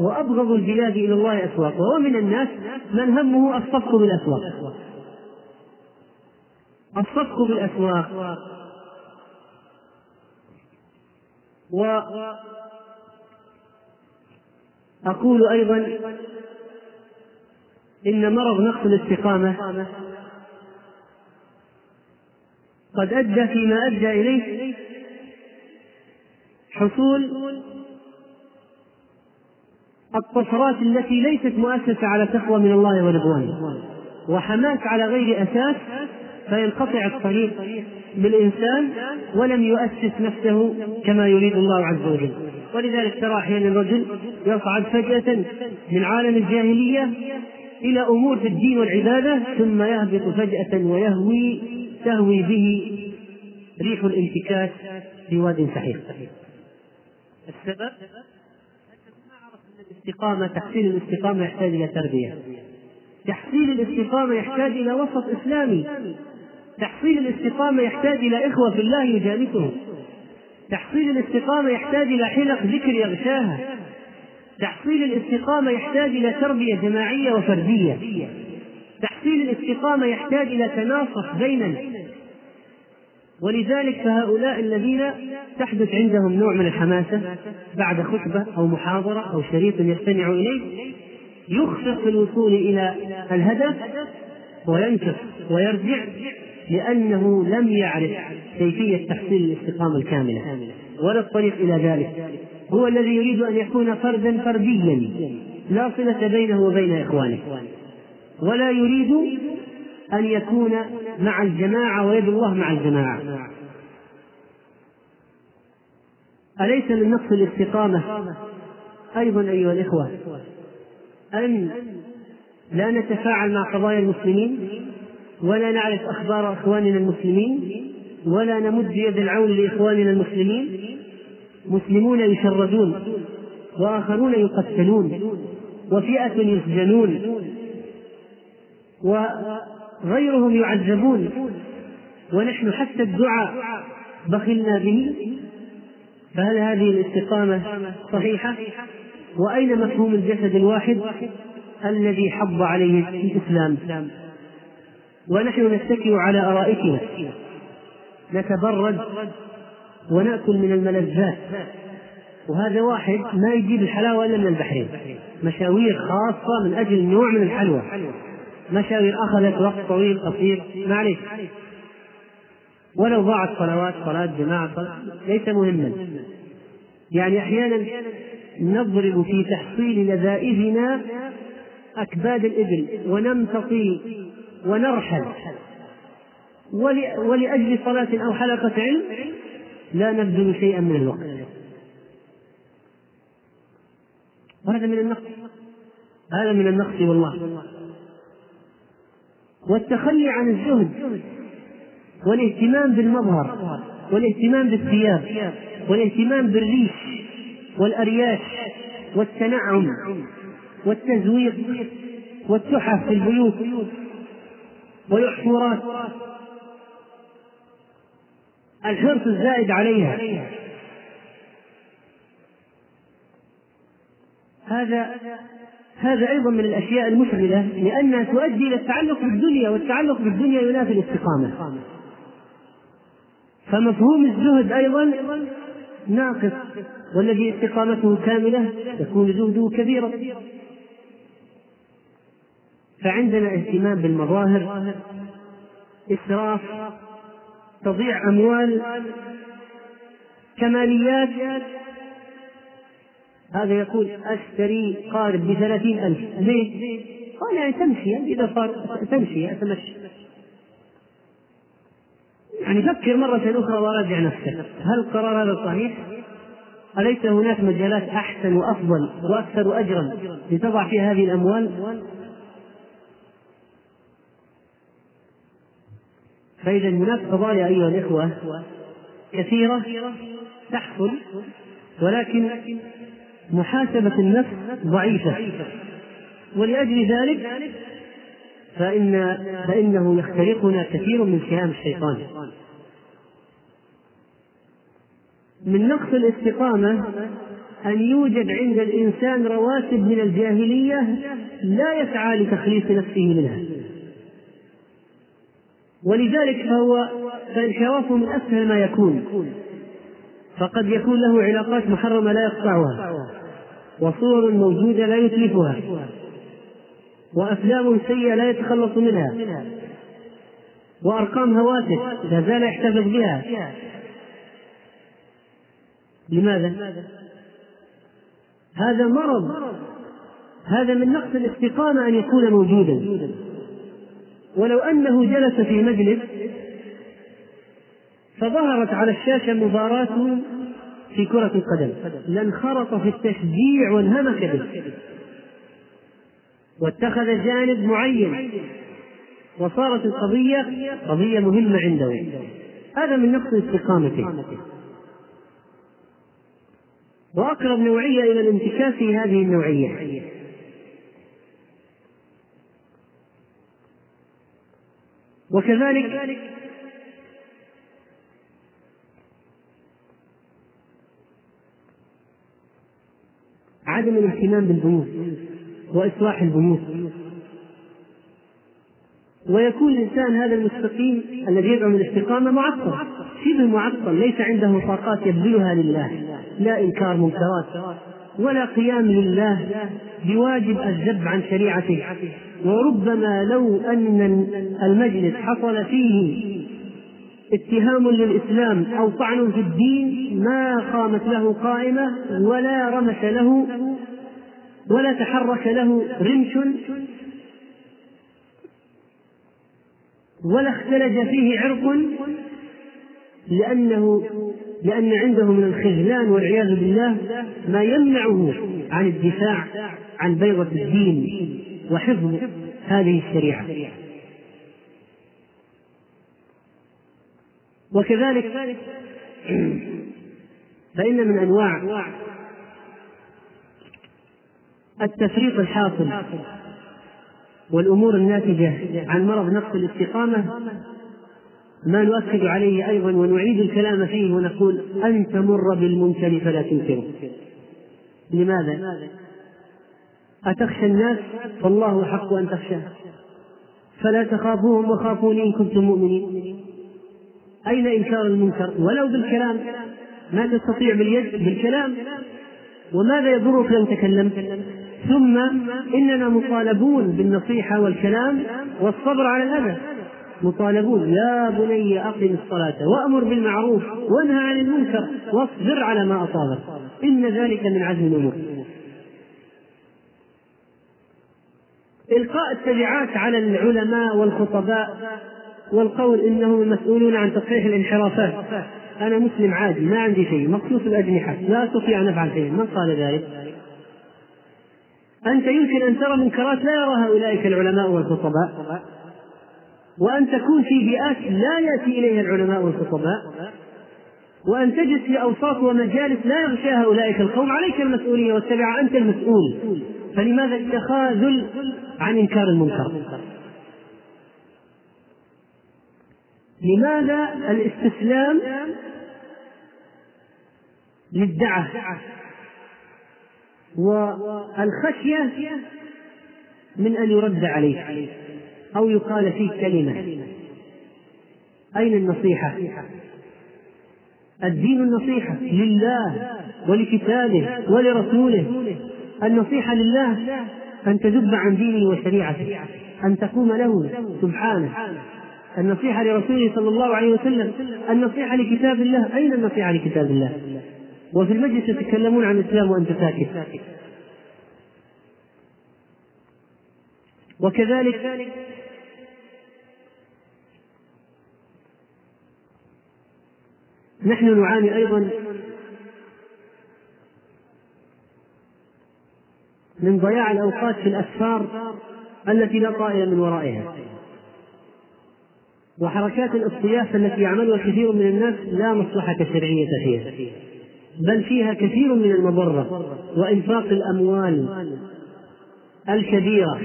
A: وأبغض البلاد إلى الله أسواقها ومن الناس من همه الصفق بالأسواق الصفق بالاسواق وأقول أيضا إن مرض نقص الاستقامة قد أدى فيما أدى إليه حصول الطفرات التي ليست مؤسسة على تقوى من الله ورضوانه وحماس على غير أساس فينقطع الطريق بالإنسان ولم يؤسس نفسه كما يريد الله عز وجل ولذلك ترى أحيانا الرجل يصعد فجأة من عالم الجاهلية إلى أمور في الدين والعبادة ثم يهبط فجأة ويهوي تهوي به ريح الانتكاس في واد سحيق السبب الاستقامة تحصيل الاستقامة يحتاج إلى تربية تحصيل الاستقامة يحتاج إلى وسط إسلامي تحصيل الاستقامة يحتاج إلى إخوة في الله يجالسهم تحصيل الاستقامة يحتاج إلى حلق ذكر يغشاها تحصيل الاستقامة يحتاج إلى تربية جماعية وفردية تحصيل الاستقامة يحتاج إلى تناصح بيننا ولذلك فهؤلاء الذين تحدث عندهم نوع من الحماسة بعد خطبة أو محاضرة أو شريط يستمع إليه يخفق في الوصول إلى الهدف وينكف ويرجع لأنه لم يعرف كيفية تحصيل الاستقامة الكاملة ولا الطريق إلى ذلك هو الذي يريد أن يكون فردا فرديا لا صلة بينه وبين إخوانه ولا يريد أن يكون مع الجماعة ويد الله مع الجماعة أليس من نقص الاستقامة أيضا أيها الإخوة أن لا نتفاعل مع قضايا المسلمين ولا نعرف أخبار إخواننا المسلمين ولا نمد يد العون لإخواننا المسلمين مسلمون يشردون وآخرون يقتلون وفئة يسجنون وغيرهم يعذبون ونحن حتى الدعاء بخلنا به فهل هذه الاستقامة صحيحة؟ وأين مفهوم الجسد الواحد الذي حض عليه الإسلام؟ ونحن نتكئ على أرائكنا نتبرد ونأكل من الملذات وهذا واحد ما يجيب الحلاوة إلا من البحرين مشاوير خاصة من أجل نوع من الحلوى مشاوير أخذت وقت طويل قصير معليش ولو ضاعت صلوات صلاة جماعة ليس مهما يعني أحيانا نضرب في تحصيل لذائذنا أكباد الإبل ونمتطي ونرحل ولأجل صلاة أو حلقة علم لا نبذل شيئا من الوقت وهذا من النقص هذا من النقص والله والتخلي عن الزهد والاهتمام بالمظهر والاهتمام بالثياب والاهتمام بالريش والأرياش والتنعم والتزويق والتحف في البيوت والأحفورات الحرص الزائد عليها هذا هذا أيضا من الأشياء المشغلة لأنها تؤدي إلى التعلق بالدنيا والتعلق بالدنيا ينافي الاستقامة فمفهوم الزهد أيضا ناقص والذي استقامته كاملة يكون زهده كبيرا فعندنا اهتمام بالمظاهر إسراف تضيع أموال كماليات هذا يقول أشتري قارب بثلاثين ألف ليه؟ قال يعني تمشي إذا صار تمشي أتمشى يعني فكر مرة أخرى وراجع نفسك هل القرار هذا صحيح؟ أليس هناك مجالات أحسن وأفضل وأكثر أجرا لتضع فيها هذه الأموال؟ فإذا هناك قضايا أيها الإخوة كثيرة تحصل ولكن محاسبة النفس ضعيفة ولأجل ذلك فإن فإنه يخترقنا كثير من سهام الشيطان من نقص الاستقامة أن يوجد عند الإنسان رواسب من الجاهلية لا يسعى لتخليص نفسه منها ولذلك فهو فانحرافه من اسهل ما يكون فقد يكون له علاقات محرمه لا يقطعها وصور موجوده لا يتلفها وافلام سيئه لا يتخلص منها وارقام هواتف لا زال يحتفظ بها لماذا هذا مرض هذا من نقص الاستقامه ان يكون موجودا ولو أنه جلس في مجلس فظهرت على الشاشة مباراة في كرة القدم لانخرط في التشجيع وانهمك به واتخذ جانب معين وصارت القضية قضية مهمة عنده هذا من نقص استقامته وأقرب نوعية إلى الانتكاس هذه النوعية وكذلك عدم الاهتمام بالبيوت واصلاح البيوت ويكون الانسان هذا المستقيم الذي يدعو الاستقامة معطل شبه معطل ليس عنده طاقات يبذلها لله لا انكار منكرات ولا قيام لله بواجب الذب عن شريعته وربما لو أن المجلس حصل فيه اتهام للإسلام أو طعن في الدين ما قامت له قائمة ولا رمش له ولا تحرك له رمش ولا اختلج فيه عرق لأنه لأن عنده من الخذلان والعياذ بالله ما يمنعه عن الدفاع عن بيضة الدين وحفظ هذه الشريعة وكذلك فإن من أنواع التفريط الحاصل والأمور الناتجة عن مرض نقص الاستقامة ما نؤكد عليه أيضا ونعيد الكلام فيه ونقول أن تمر بالمنكر فلا تنكره لماذا؟ أتخشى الناس فالله أحق أن تخشاه فلا تخافوهم وخافوني إن كنتم مؤمنين أين إنكار المنكر ولو بالكلام ما تستطيع باليد بالكلام وماذا يضرك لو تكلمت ثم إننا مطالبون بالنصيحة والكلام والصبر على الأذى مطالبون يا بني أقم الصلاة وأمر بالمعروف وانهى عن المنكر واصبر على ما أصابك إن ذلك من عزم الأمور إلقاء التبعات على العلماء والخطباء والقول إنهم مسؤولون عن تصحيح الانحرافات أنا مسلم عادي ما عندي شيء مخصوص الأجنحة لا أستطيع أن أفعل شيء من قال ذلك؟ أنت يمكن أن ترى منكرات لا يراها أولئك العلماء والخطباء وأن تكون في بيئات لا يأتي إليها العلماء والخطباء وأن تجد في أوساط ومجالس لا يغشاها أولئك القوم عليك المسؤولية والتبعة أنت المسؤول فلماذا التخاذل عن إنكار المنكر لماذا الاستسلام للدعة والخشية من أن يرد عليه أو يقال فيه كلمة أين النصيحة؟ الدين النصيحة لله ولكتابه ولرسوله النصيحة لله أن تذب عن دينه وشريعته أن تقوم له سبحانه النصيحة لرسوله صلى الله عليه وسلم النصيحة لكتاب الله أين النصيحة لكتاب الله وفي المجلس يتكلمون عن الإسلام وأنت ساكت وكذلك نحن نعاني أيضا من ضياع الأوقات في الأسفار التي لا طائل من ورائها وحركات الاصطياف التي يعملها كثير من الناس لا مصلحة شرعية فيها بل فيها كثير من المضرة وإنفاق الأموال الكبيرة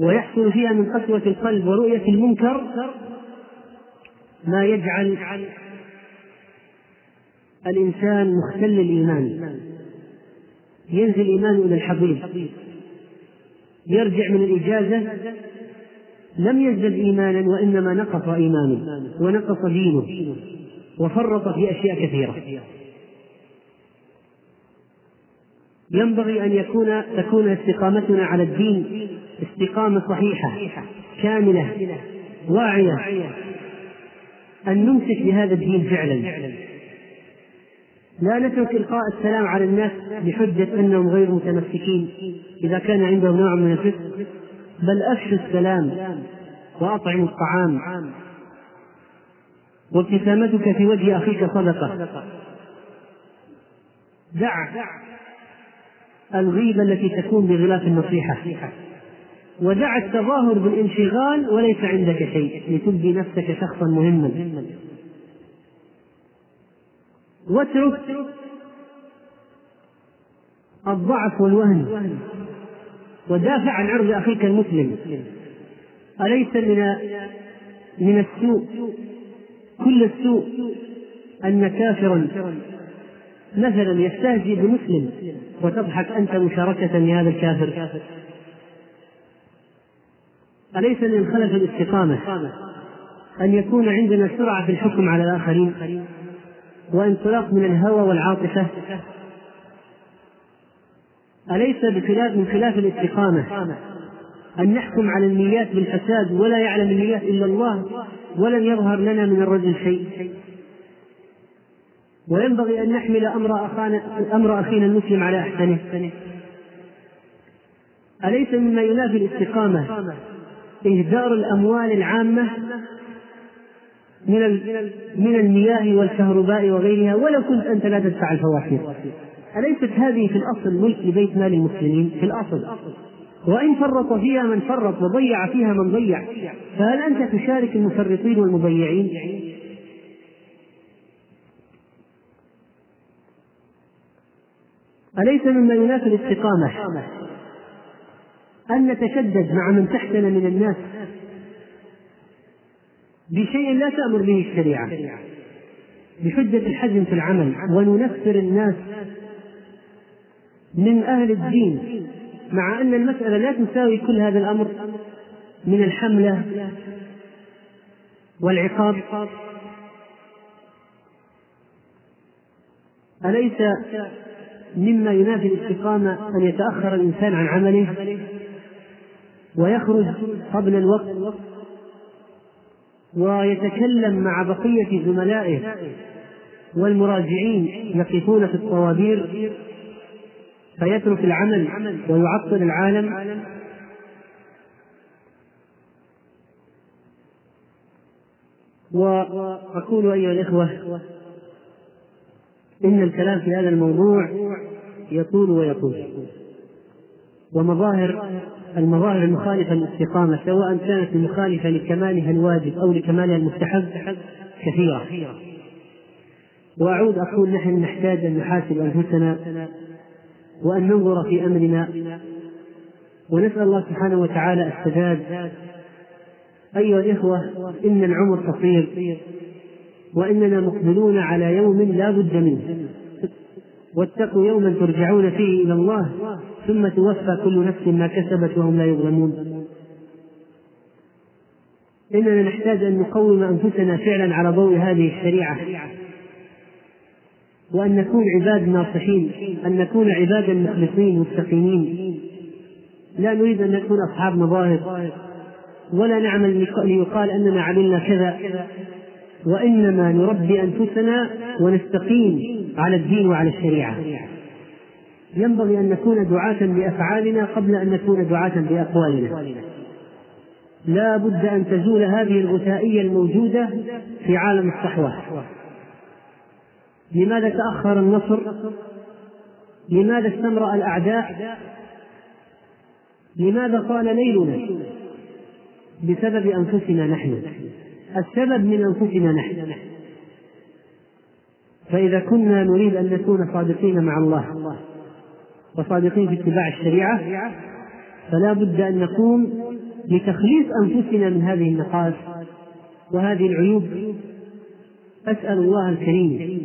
A: ويحصل فيها من قسوة القلب ورؤية المنكر ما يجعل الإنسان مختل الإيمان ينزل إيمانه إلى الحضيض يرجع من الإجازة لم يزدد إيمانا وإنما نقص إيمانه ونقص دينه وفرط في أشياء كثيرة ينبغي أن يكون تكون استقامتنا على الدين استقامة صحيحة كاملة واعية أن نمسك بهذا الدين فعلا لا نترك إلقاء السلام على الناس بحجة أنهم غير متمسكين إذا كان عندهم نوع من الفسق بل أفشوا السلام وأطعموا الطعام وابتسامتك في وجه أخيك صدقة دع الغيبة التي تكون بغلاف النصيحة ودع التظاهر بالانشغال وليس عندك شيء لتبدي نفسك شخصا مهما واترك الضعف والوهن ودافع عن عرض اخيك المسلم اليس من من السوء كل السوء ان كافرا مثلا يستهزئ بمسلم وتضحك انت مشاركه لهذا الكافر اليس من خلف الاستقامه ان يكون عندنا سرعه في الحكم على الاخرين وانطلاق من الهوى والعاطفة أليس بخلاف من خلاف الاستقامة أن نحكم على النيات بالفساد ولا يعلم النيات إلا الله ولن يظهر لنا من الرجل شيء وينبغي أن نحمل أمر أخانا أمر أخينا المسلم على أحسنه أليس مما ينافي الاستقامة إهدار الأموال العامة من من المياه والكهرباء وغيرها ولو كنت انت لا تدفع الفواتير اليست هذه في الاصل ملك لبيت مال المسلمين في الاصل وان فرط فيها من فرط وضيع فيها من ضيع فهل انت تشارك المفرطين والمضيعين أليس مما ينافي الاستقامة أن نتشدد مع من تحتنا من الناس بشيء لا تأمر به الشريعة بحجة الحجم في العمل وننفر الناس من أهل الدين مع أن المسألة لا تساوي كل هذا الأمر من الحملة والعقاب أليس مما ينافي الاستقامة أن يتأخر الإنسان عن عمله ويخرج قبل الوقت ويتكلم مع بقية زملائه والمراجعين يقفون في الطوابير فيترك العمل ويعطل العالم وأقول أيها الإخوة إن الكلام في هذا الموضوع يطول ويطول ومظاهر المظاهر المخالفة للاستقامة سواء كانت مخالفة لكمالها الواجب أو لكمالها المستحب كثيرة وأعود أقول نحن نحتاج أن نحاسب أنفسنا وأن ننظر في أمرنا ونسأل الله سبحانه وتعالى السداد أيها الإخوة إن العمر قصير وإننا مقبلون على يوم لا بد منه واتقوا يوما ترجعون فيه الى الله ثم توفى كل نفس ما كسبت وهم لا يظلمون اننا نحتاج ان نقوم انفسنا فعلا على ضوء هذه الشريعه وان نكون عباد ناصحين ان نكون عبادا مخلصين مستقيمين لا نريد ان نكون اصحاب مظاهر ولا نعمل ليقال اننا عملنا كذا وانما نربي انفسنا ونستقيم على الدين وعلى الشريعه ينبغي ان نكون دعاه بافعالنا قبل ان نكون دعاه باقوالنا لا بد ان تزول هذه الغثائيه الموجوده في عالم الصحوه لماذا تاخر النصر لماذا استمرأ الأعداء؟ لماذا طال ليلنا؟ بسبب أنفسنا نحن، السبب من أنفسنا نحن، فإذا كنا نريد أن نكون صادقين مع الله وصادقين في اتباع الشريعة فلا بد أن نقوم بتخليص أنفسنا من هذه النقائص وهذه العيوب أسأل الله الكريم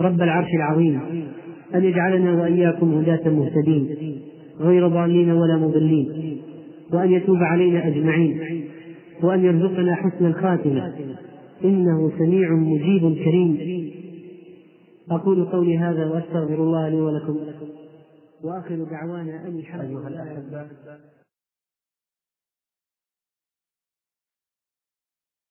A: رب العرش العظيم أن يجعلنا وإياكم هداة مهتدين غير ضالين ولا مضلين وأن يتوب علينا أجمعين وأن يرزقنا حسن الخاتمة إنه سميع مجيب كريم أقول قولي هذا وأستغفر الله لي ولكم وآخر دعوانا أن الحمد لله